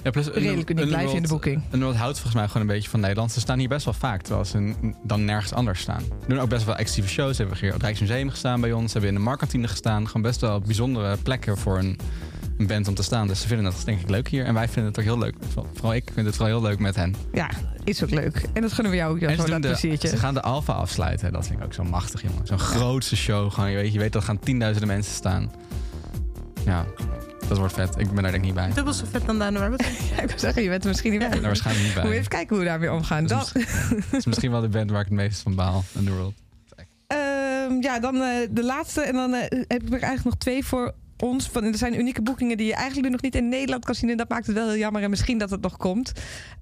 Ja, plus Redelijk uniek blijven in de boeking. En dat houdt volgens mij gewoon een beetje van Nederland. Ze staan hier best wel vaak, terwijl ze dan nergens anders staan. Ze doen ook best wel exclusieve shows. Ze hebben hier op het Rijksmuseum gestaan bij ons. Ze hebben in de Markantine gestaan. Gewoon best wel bijzondere plekken voor een, een band om te staan. Dus ze vinden dat denk ik leuk hier. En wij vinden het ook heel leuk. Vooral- ik vind het vooral heel leuk met hen. ja, is ook leuk. En dat gunnen we jou ook, en Jasper, ze, dat de, pleziertje. ze gaan de Alfa afsluiten. Dat vind ik ook zo machtig, jongen. Zo'n grootste show. Gewoon, je, weet, je weet dat er gaan tienduizenden mensen staan. Ja, dat wordt vet. Ik ben daar denk ik niet bij. Dubbel zo vet dan Hole. Ja, ik wil zeggen, je bent er misschien niet bij. daar waarschijnlijk niet Moet bij. even kijken hoe we daarmee omgaan. Dat is misschien wel de band waar ik het meest van baal in de world. Ehm, ja, dan eh, de laatste. En dan eh, heb ik er eigenlijk nog twee voor ons. Van, er zijn unieke boekingen die je eigenlijk nu nog niet in Nederland kan zien. En dat maakt het wel heel jammer. En misschien dat het nog komt.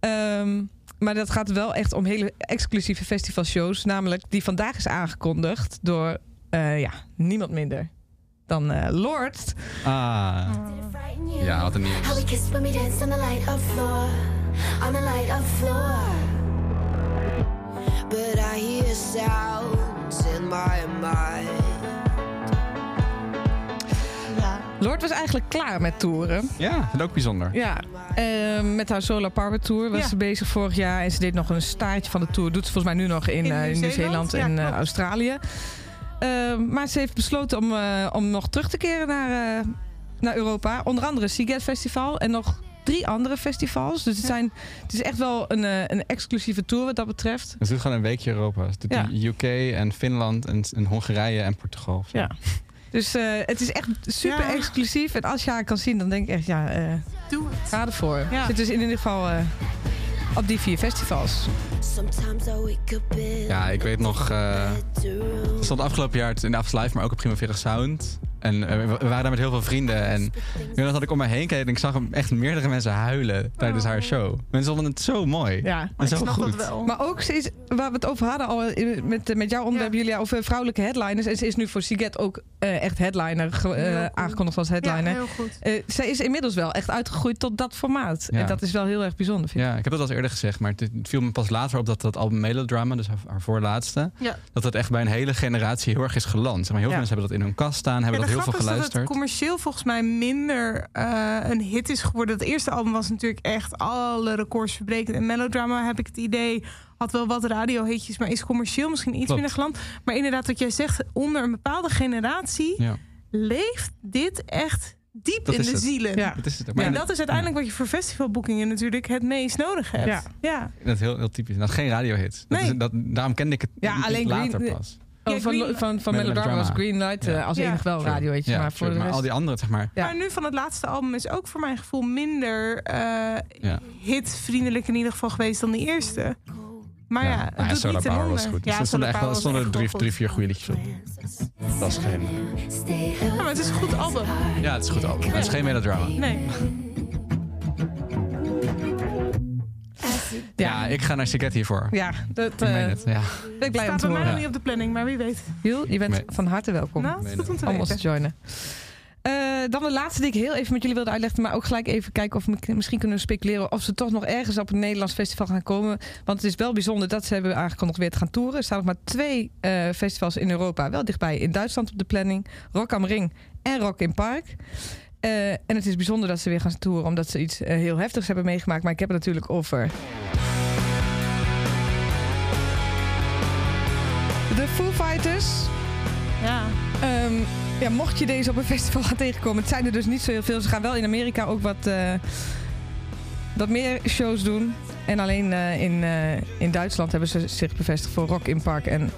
Ehm, maar dat gaat wel echt om hele exclusieve festivalshows. Namelijk die vandaag is aangekondigd door eh, ja, niemand minder dan eh, Lord. Ah. Ja, wat een How nieuws. we kissed when we danced on the light of floor, on the light of floor. But I hear sounds in my mind. Lord was eigenlijk klaar met toeren. Ja, ik ook bijzonder. Ja, ehm, met haar Solar Power Tour was Ja. ze bezig vorig jaar. En ze deed nog een staartje van de tour. Doet ze volgens mij nu nog in, In eh, Nieuw-Zeeland? Nieuw-Zeeland Ja, en eh. Australië. Ehm, maar ze heeft besloten om, eh, om nog terug te keren naar, eh, naar Europa. Onder andere Seagate Festival en nog drie andere festivals. Dus het, zijn, het is echt wel een, eh, een exclusieve tour wat dat betreft. Dus doet gewoon een weekje Europa. Dus doet Ja. UK en Finland en, en Hongarije en Portugal. zo. Ja. Dus eh, het is echt super Ja. exclusief. En als je haar kan zien, dan denk ik echt, ja, eh, Doe het. ga ervoor. Ja. Zit dus in ieder geval eh, op die vier festivals. Sometimes I wake up in Ja, ik weet nog. eh het stond afgelopen jaar in de After Live, maar ook op Primavera Sound. En eh, we waren daar met heel veel vrienden. En ik weet nog dat ik om me heen keek en ik zag hem echt meerdere mensen huilen tijdens haar show. Mensen vonden het zo mooi. Ja, en zo goed. Maar ook, ze is, waar we het over hadden al in- met, met jouw onderwerp, Julia, over vrouwelijke headliners. En ze is nu voor Siget ook eh, echt headliner, eh, aangekondigd als headliner. Ja, heel goed. Eh, zij is inmiddels wel echt uitgegroeid tot dat formaat. Ja. En dat is wel heel erg bijzonder, vind ik. Ja, ik heb dat al eerder gezegd, maar het, viel me pas later op dat dat album Melodrama, dus haar, haar voorlaatste, Ja. dat dat echt bij een hele generatie heel erg is geland. Zeg maar, heel veel Ja. mensen hebben dat in hun kast staan, hebben Ja, dat heel veel is dat geluisterd. het commercieel volgens mij minder eh, een hit is geworden. Het eerste album was natuurlijk echt alle records verbrekend. En Melodrama heb ik het idee had wel wat radiohitjes, maar is commercieel misschien iets Klopt. minder geland. Maar inderdaad, wat jij zegt, onder een bepaalde generatie Ja. leeft dit echt diep Dat in is de het. zielen. Ja. Dat is het ook. Maar en dat is uiteindelijk wat je voor festivalboekingen natuurlijk het meest nodig hebt. Ja. ja. Dat is heel, heel typisch. Dat is geen radiohit. Dat Nee. is, dat, daarom kende ik het Ja, alleen later Green- pas. Oh, Ja, van, Green- van, Melodrama was. Greenlight Ja. eh, als Ja. enig wel True. radiootje. Ja, maar voor de maar rest... al die andere, zeg maar. Ja. Maar nu van het laatste album is ook voor mijn gevoel minder eh Ja. hitvriendelijk in ieder geval geweest dan die eerste. Maar ja, het ja, doet Solar niet ten Power was goed. Dus Ja, er stonden echt wel er stonden drie, drie, vier goede liedjes op. Dat is geen... Ja, maar het is een goed album. Ja, het is goed album. Het is geen melodrama. Nee. Ja, ik ga naar Siget hiervoor. Ja, dat Ik eh, het, ja. ben ik blij om Staat te bij mij nog niet op de planning, maar wie weet. Jules, je bent van harte welkom Nou, dat is goed om te ons te joinen. Eh, dan de laatste die ik heel even met jullie wilde uitleggen, maar ook gelijk even kijken of we misschien kunnen speculeren of ze toch nog ergens op een Nederlands festival gaan komen. Want het is wel bijzonder dat ze hebben aangekondigd weer te gaan toeren. Er staan nog maar twee eh, festivals in Europa, wel dichtbij in Duitsland op de planning: Rock am Ring en Rock in Park. Eh, en het is bijzonder dat ze weer gaan toeren, omdat ze iets eh, heel heftigs hebben meegemaakt. Maar ik heb het natuurlijk over. De Foo Fighters. Ja. Ehm, ja, mocht je deze op een festival gaan tegenkomen, het zijn er dus niet zo heel veel. Ze gaan wel in Amerika ook wat, eh, wat meer shows doen. En alleen in, in Duitsland hebben ze zich bevestigd voor Rock in Park en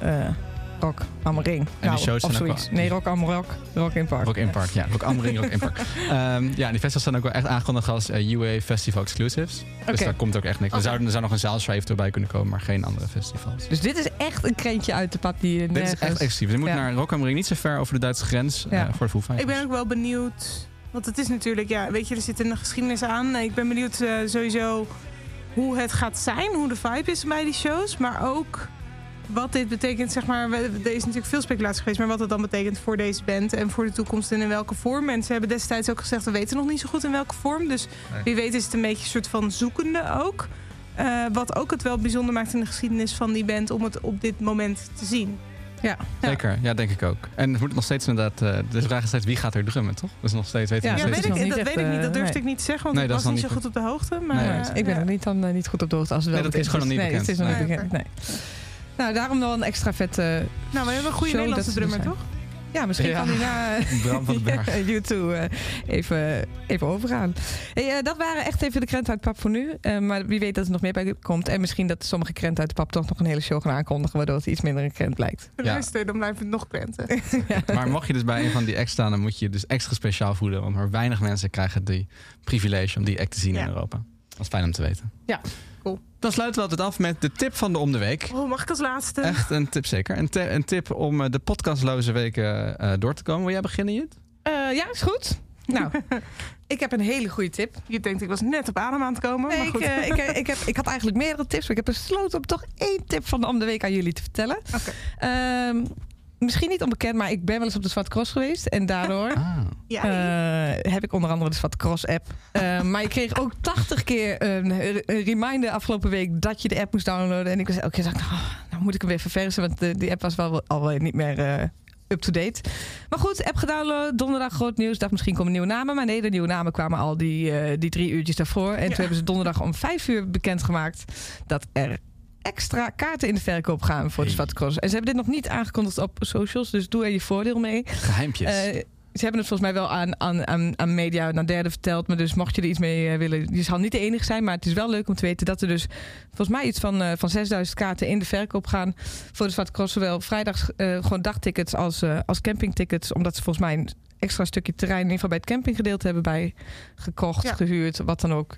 Rock am Ring. die shows of zijn ook wel- Nee, Rock am Rock, Rock in Park. Rock in Park, ja. Rock am Ring, Rock in Park. Ehm, ja, die festivals zijn ook wel echt aangekondigd als eh, UA Festival Exclusives. Dus daar komt ook echt niks. Er, zou, er zou nog een zaalshow eventueel bij kunnen komen, maar geen andere festivals. Dus dit is echt een krentje uit de pap die je Dit is echt exclusief. Je moet Ja. naar Rock am Ring, niet zo ver over de Duitse grens eh, voor de Foo. Ik ben ook wel benieuwd. Want het is natuurlijk, ja, weet je, er zit een geschiedenis aan. Ik ben benieuwd eh, sowieso hoe het gaat zijn, hoe de vibe is bij die shows. Maar ook wat dit betekent, zeg maar. Er is natuurlijk veel speculatie geweest, maar wat het dan betekent voor deze band en voor de toekomst en in welke vorm. En ze hebben destijds ook gezegd, we weten nog niet zo goed in welke vorm. Dus Nee. wie weet is het een beetje een soort van zoekende ook. Eh, wat ook het wel bijzonder maakt in de geschiedenis van die band om het op dit moment te zien. Ja. Zeker, ja, denk ik ook. En het moet nog steeds inderdaad... eh, de vraag is steeds wie gaat er drummen, toch? Dat is nog steeds... Weten we Ja, nog steeds weet ik, niet. dat echt, weet ik niet. eh, Dat durfde nee. ik niet te zeggen, want Nee, ik dat was niet zo goed op de hoogte. Maar, Nee, eh, Ik ben ja. er niet, dan, eh, niet goed op de hoogte als het wel Nee, dat is gewoon nog niet nee, bekend. Het is nog niet bekend. Nee. Nou, daarom wel een extra vet eh, Nou, we hebben een goede Nederlandse er drummer, toch? Ja, misschien Ja. kan hij na Bram van den Berg. YouTube eh, even, even overgaan. Hey, eh, dat waren echt even de krenten uit de pap voor nu. Eh, maar wie weet dat er nog meer bij komt. En misschien dat sommige krenten uit de pap toch nog een hele show gaan aankondigen... waardoor het iets minder een krent blijkt. Ja. Luister, dan blijft het nog krenten. Maar mocht je dus bij een van die acts staan, dan moet je je dus extra speciaal voelen. Want maar weinig mensen krijgen die privilege om die act te zien Ja. in Europa. Dat is fijn om te weten. Ja. Dan sluiten we altijd af met de tip van de om de week. Oh, mag ik als laatste? Echt een tip zeker. Een, een tip om eh, de podcastloze weken eh, door te komen. Wil jij beginnen, Jut? Eh, ja, is goed. Nou, ik heb een hele goede tip. Je denkt, ik was net op adem aan het komen. Nee, maar ik, goed. eh, ik, eh, ik, heb, ik had eigenlijk meerdere tips. Maar ik heb besloten om toch één tip van de om de week aan jullie te vertellen. Oké. Ehm, misschien niet onbekend, maar ik ben wel eens op de Zwarte Cross geweest. En daardoor Ah. ja, eh, heb ik onder andere de Zwarte Cross app. Eh, maar ik kreeg ook 80 keer een, een reminder afgelopen week dat je de app moest downloaden. En ik was elke keer dacht, ik, oh, nou moet ik hem weer verversen. Want de, die app was wel al niet meer eh, up-to-date. Maar goed, app gedownload, donderdag groot nieuws. Dacht misschien komen nieuwe namen. Maar nee, de nieuwe namen kwamen al die, eh, die drie uurtjes daarvoor. En toen hebben ze donderdag om vijf uur bekendgemaakt dat er extra kaarten in de verkoop gaan voor de Zwarte Cross. En ze hebben dit nog niet aangekondigd op socials, dus doe er je voordeel mee. Geheimpjes. Eh, ze hebben het volgens mij wel aan, aan, aan, aan media naar derde verteld. Maar dus mocht je er iets mee eh, willen, je zal niet de enige zijn. Maar het is wel leuk om te weten dat er dus volgens mij iets van, eh, van 6000 kaarten in de verkoop gaan. Voor de Zwarte Cross. Zowel vrijdags eh, gewoon dagtickets als, eh, als campingtickets. Omdat ze volgens mij een extra stukje terrein in ieder geval bij het campinggedeelte hebben bij gekocht, gehuurd, wat dan ook.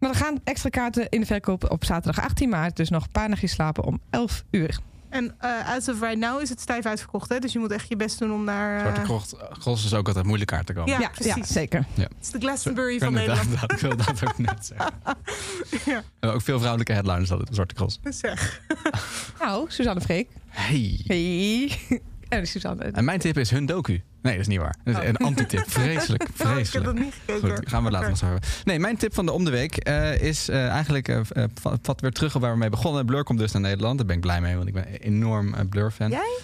Maar er gaan extra kaarten in de verkoop op zaterdag 18 maart. Dus nog een paar nachtjes slapen om 11 uur. En eh as of right now is het stijf uitverkocht. Hè? Dus je moet echt je best doen om naar... eh, Zwarte Cross, Cross is ook altijd moeilijk kaart te komen. Ja, precies. zeker. Ja. Het is de Glastonbury van wil inderdaad- Nederland. Ik wil dat ook net zeggen. ja. We hebben ook veel vrouwelijke headliners dat het Zwarte Cross. Zeg. Nou, Suzanne Freek. Hey. Hey. En Suzanne. En mijn tip is hun docu. Nee, dat is niet waar. Dat is een anti-tip. Vreselijk, vreselijk. Oh. ik heb dat niet gekeken. Goed, gaan we later nog zo hebben. Nee, mijn tip van de om de week eh, is eh, eigenlijk... eh, vat weer terug op waar we mee begonnen. Blur komt dus naar Nederland. Daar ben ik blij mee, want ik ben een enorm Blur-fan. Jij?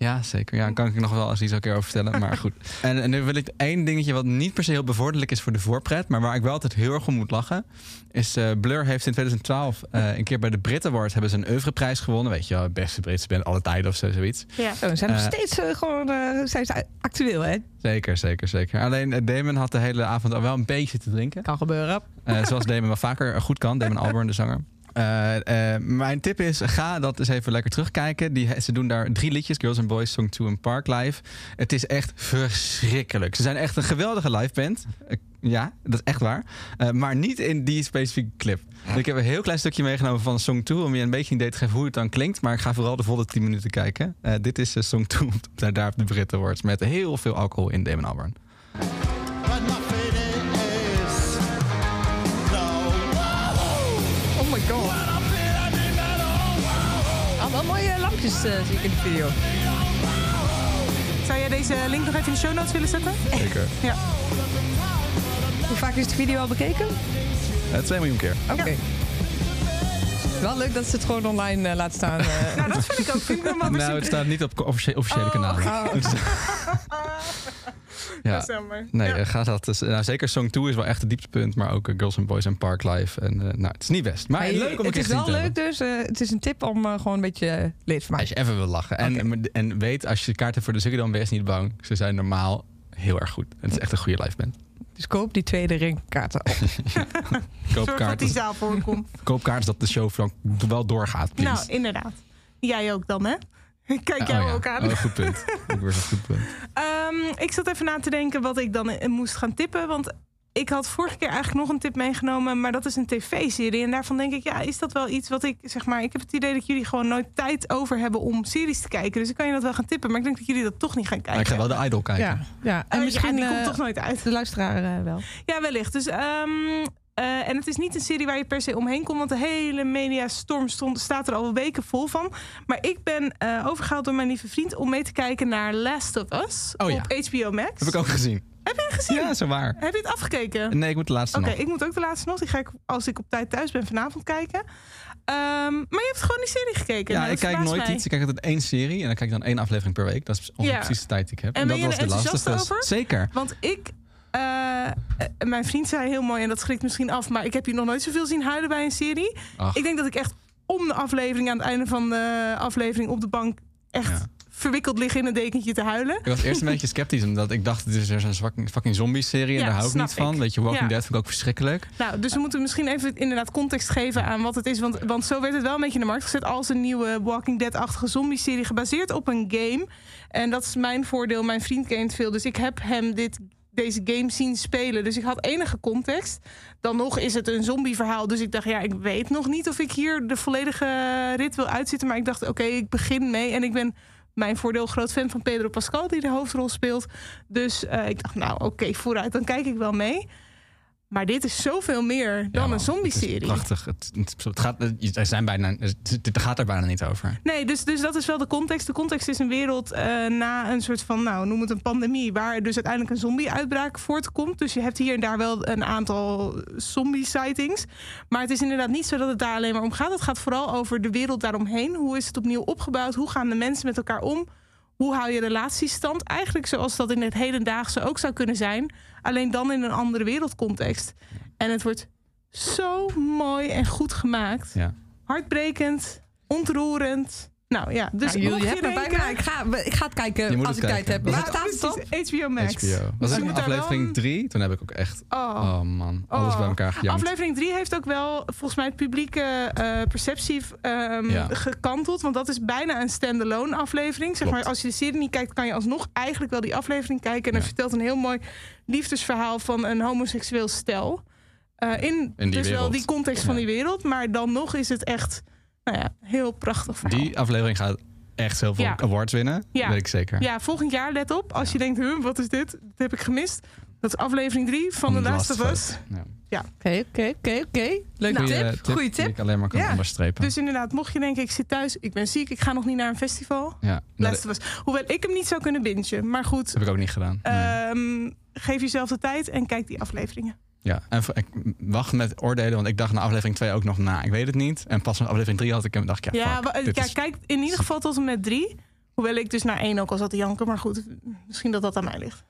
Ja, zeker. Ja, daar kan ik nog wel eens iets een keer over vertellen. Maar goed. En, en nu wil ik één dingetje wat niet per se heel bevorderlijk is voor de voorpret. Maar waar ik wel altijd heel erg om moet lachen. Is eh, Blur heeft in 2012 eh, een keer bij de Brit Awards hebben ze een oeuvreprijs gewonnen. Weet je wel, beste Britse band alle tijden of zo, zoiets. Ja. Ze zijn nog Eh, steeds gewoon eh, zijn ze actueel, hè? Zeker, zeker, zeker. Alleen Damon had de hele avond al wel een beetje te drinken. Kan gebeuren. Eh, zoals Damon wel vaker goed kan. Damon Albarn, de zanger. Eh, eh, mijn tip is, ga dat eens even lekker terugkijken. Die, ze doen daar drie liedjes, Girls and Boys, Song 2 en Park Live. Het is echt verschrikkelijk. Ze zijn echt een geweldige live band. Ja, dat is echt waar. Eh, maar niet in die specifieke clip. Ik heb een heel klein stukje meegenomen van Song 2... om je een beetje een idee te geven hoe het dan klinkt. Maar ik ga vooral de volle 10 minuten kijken. Eh, dit is Song 2, op- daar op de Britten Awards... met heel veel alcohol in Damon Albarn. Eh, zie ik in de video. Zou jij deze link nog even in de show notes willen zetten? Zeker. Ja. Hoe vaak is de video al bekeken? Eh, 2 miljoen keer. Oké. Wel leuk dat ze het gewoon online eh, laat staan. eh. Nou, dat vind ik ook. Vind ik wel maar Nou, het staat niet op officie- officiële Oh, kanalen. oh. Is- Dat ja. is jammer. Nee, Ja. eh, ga dat. dus, nou, zeker Song 2 is wel echt het dieptepunt, maar ook eh, Girls and Boys en Park Live. En, eh, nou, het is niet best. Maar leuk om het is wel te leuk, hebben. dus eh, het is een tip om eh, gewoon een beetje leed van mij. Als je even wil lachen. En, en weet, als je kaarten voor de Ziggo dan wees niet bang. Ze zijn normaal heel erg goed. En het is echt een goede live band. Dus koop die tweede ringkaarten op. Koop Zorg dat kaarten, die zaal voorkomt. koop kaarten dat de show dan wel doorgaat, please. nou, inderdaad. Jij ook dan, hè? Kijk Oh, jou ja. ook aan. Oh, goed punt. Een goed punt. Ehm, ik zat even na te denken wat ik dan eh, moest gaan tippen. Want ik had vorige keer eigenlijk nog een tip meegenomen. Maar dat is een tv-serie. En daarvan denk ik, ja, is dat wel iets wat ik... zeg maar, Ik heb het idee dat jullie gewoon nooit tijd over hebben om series te kijken. Dus ik kan je dat wel gaan tippen. Maar ik denk dat jullie dat toch niet gaan kijken. Maar ik ga wel de Idol kijken. Ja, ja. en Oh, misschien ja, die komt eh, toch nooit uit. de luisteraar eh, wel. Ja, wellicht. Dus, ehm, eh, en het is niet een serie waar je per se omheen komt. Want de hele mediastorm stond, staat er al weken vol van. Maar ik ben eh, overgehaald door mijn lieve vriend om mee te kijken naar Last of Us Oh ja. op HBO Max. Heb ik ook gezien. Heb je het gezien? Ja, zo waar. Heb je het afgekeken? Nee, ik moet de laatste Oké, nog. ik moet ook de laatste nog. Die ga ik als ik op tijd thuis ben vanavond kijken. Ehm, maar je hebt gewoon die serie gekeken. Ja, Nou, ik kijk nooit mij. iets. Ik kijk altijd één serie en dan kijk ik dan één aflevering per week. Dat is ongeveer Ja. precies de tijd die ik heb. En dat was de over? Zeker. Want ik... eh, mijn vriend zei heel mooi, en dat schrikt misschien af... maar ik heb je nog nooit zoveel zien huilen bij een serie. Ach. Ik denk dat ik echt om de aflevering... aan het einde van de aflevering op de bank... echt verwikkeld lig in een dekentje te huilen. Ik was eerst een beetje sceptisch, omdat ik dacht, dit is er zo'n fucking, zombie-serie en Ja, daar hou ik niet van. ik. Weet je, Walking Ja. Dead vind ik ook verschrikkelijk. Nou, dus we moeten misschien even inderdaad context geven aan wat het is. Want, want zo werd het wel een beetje in de markt gezet als een nieuwe Walking Dead-achtige zombie-serie gebaseerd op een game. En dat is mijn voordeel. Mijn vriend kent veel, dus ik heb hem dit, deze game zien spelen. Dus ik had enige context. Dan nog is het een zombie-verhaal. Dus ik dacht, ja, ik weet nog niet of ik hier de volledige rit wil uitzitten. Maar ik dacht, oké, ik begin mee. En ik ben mijn voordeel groot fan van Pedro Pascal, die de hoofdrol speelt. Dus eh, ik dacht, nou, oké, vooruit, dan kijk ik wel mee. Maar dit is zoveel meer dan een zombie-serie. Prachtig. Het, het, gaat, er zijn bijna, het, het gaat er bijna niet over. Nee, dus, dus dat is wel de context. De context is een wereld eh, na een soort van, nou, noem het een pandemie, waar dus uiteindelijk een zombie-uitbraak voortkomt. Dus je hebt hier en daar wel een aantal zombie-sightings. Maar het is inderdaad niet zo dat het daar alleen maar om gaat. Het gaat vooral over de wereld daaromheen. Hoe is het opnieuw opgebouwd? Hoe gaan de mensen met elkaar om? Hoe hou je relaties stand? Eigenlijk zoals dat in het hedendaagse ook zou kunnen zijn. Alleen dan in een andere wereldcontext. En het wordt zo mooi en goed gemaakt. Ja. Hartbrekend, ontroerend. Nou ja, dus Dus jullie hebben bijna. Ik ga, ik ga het kijken als ik tijd heb. Waar staat het op? HBO Max. HBO. Was Dus aflevering een- 3? Toen heb ik ook echt... Oh. Oh, man, alles Oh. bij elkaar gejankt. Aflevering 3 heeft ook wel volgens mij het publieke eh, perceptie ehm, Ja. gekanteld. Want dat is bijna een standalone aflevering. Zeg Klopt. maar, als je de serie niet kijkt, kan je alsnog eigenlijk wel die aflevering kijken. En dat vertelt een heel mooi liefdesverhaal van een homoseksueel stel. Eh, in, In die dus wel die context van die wereld. Maar dan nog is het echt nou ja, heel prachtig verhaal. Die aflevering gaat echt heel veel Ja. awards winnen. Ja. Weet ik zeker. Ja, volgend jaar, let op. Als je denkt, huh, wat is dit? Dat heb ik gemist. Dat is aflevering 3 van The Last of Us. Ja. Ja. Oké, oké, oké, oké. Leuke Nou, tip. Goeie Die tip. ik alleen maar kan Ja. onderstrepen. Dus inderdaad, mocht je denken, ik zit thuis, ik ben ziek, ik ga nog niet naar een festival. ja. Last of Us. Hoewel ik hem niet zou kunnen bingen. Maar goed, heb ik ook niet gedaan. ehm, geef jezelf de tijd en kijk die afleveringen. Ja, en ik wacht met oordelen, want ik dacht na aflevering 2 ook nog na. Ik weet het niet. En pas met aflevering 3 had ik hem, dacht ik, ja, Ja, fuck, ja is- kijk in ieder geval tot en met drie. Hoewel ik dus naar één ook al zat te janken. Maar goed, misschien dat dat aan mij ligt.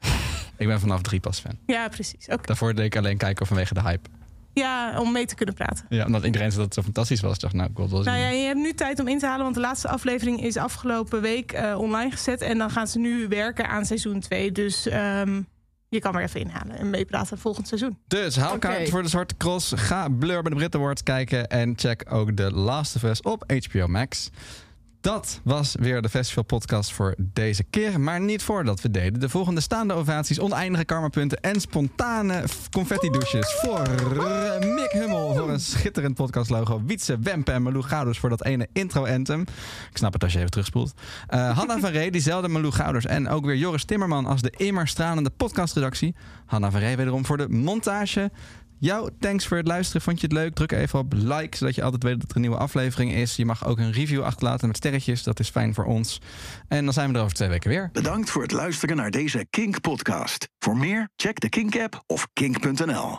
Ik ben vanaf 3 pas fan. Ja, precies. Daarvoor deed ik alleen kijken vanwege de hype. Ja, om mee te kunnen praten. Ja, omdat iedereen zei dat het zo fantastisch was. Ik dacht, nou, ik wil het wel zien. Nou ja, je hebt nu tijd om in te halen, want de laatste aflevering is afgelopen week eh, online gezet. En dan gaan ze nu werken aan seizoen 2. Dus ehm, je kan maar even inhalen en meepraten volgend seizoen. Dus haal kaart voor de Zwarte Cross. Ga Blur bij de Brit Awards kijken. En check ook The Last of Us op HBO Max. Dat was weer de Festival Podcast voor deze keer. Maar niet voordat we deden. De volgende staande ovaties, oneindige karmapunten en spontane confetti-douches voor eh, Mick Hummel voor een schitterend podcastlogo. Wietse, Wempe en Malou Gouders voor dat ene intro-anthem. Ik snap het als je even terugspoelt. Eh Hanna van Ree, diezelfde Malou Gouders. En ook weer Joris Timmerman als de immer stralende podcastredactie. Hanna van Ree wederom voor de montage. Jou, thanks voor het luisteren. Vond je het leuk? Druk even op like, zodat je altijd weet dat er een nieuwe aflevering is. Je mag ook een review achterlaten met sterretjes. Dat is fijn voor ons. En dan zijn we er over twee weken weer. Bedankt voor het luisteren naar deze Kink-podcast. Voor meer, check de Kink-app of kink.nl.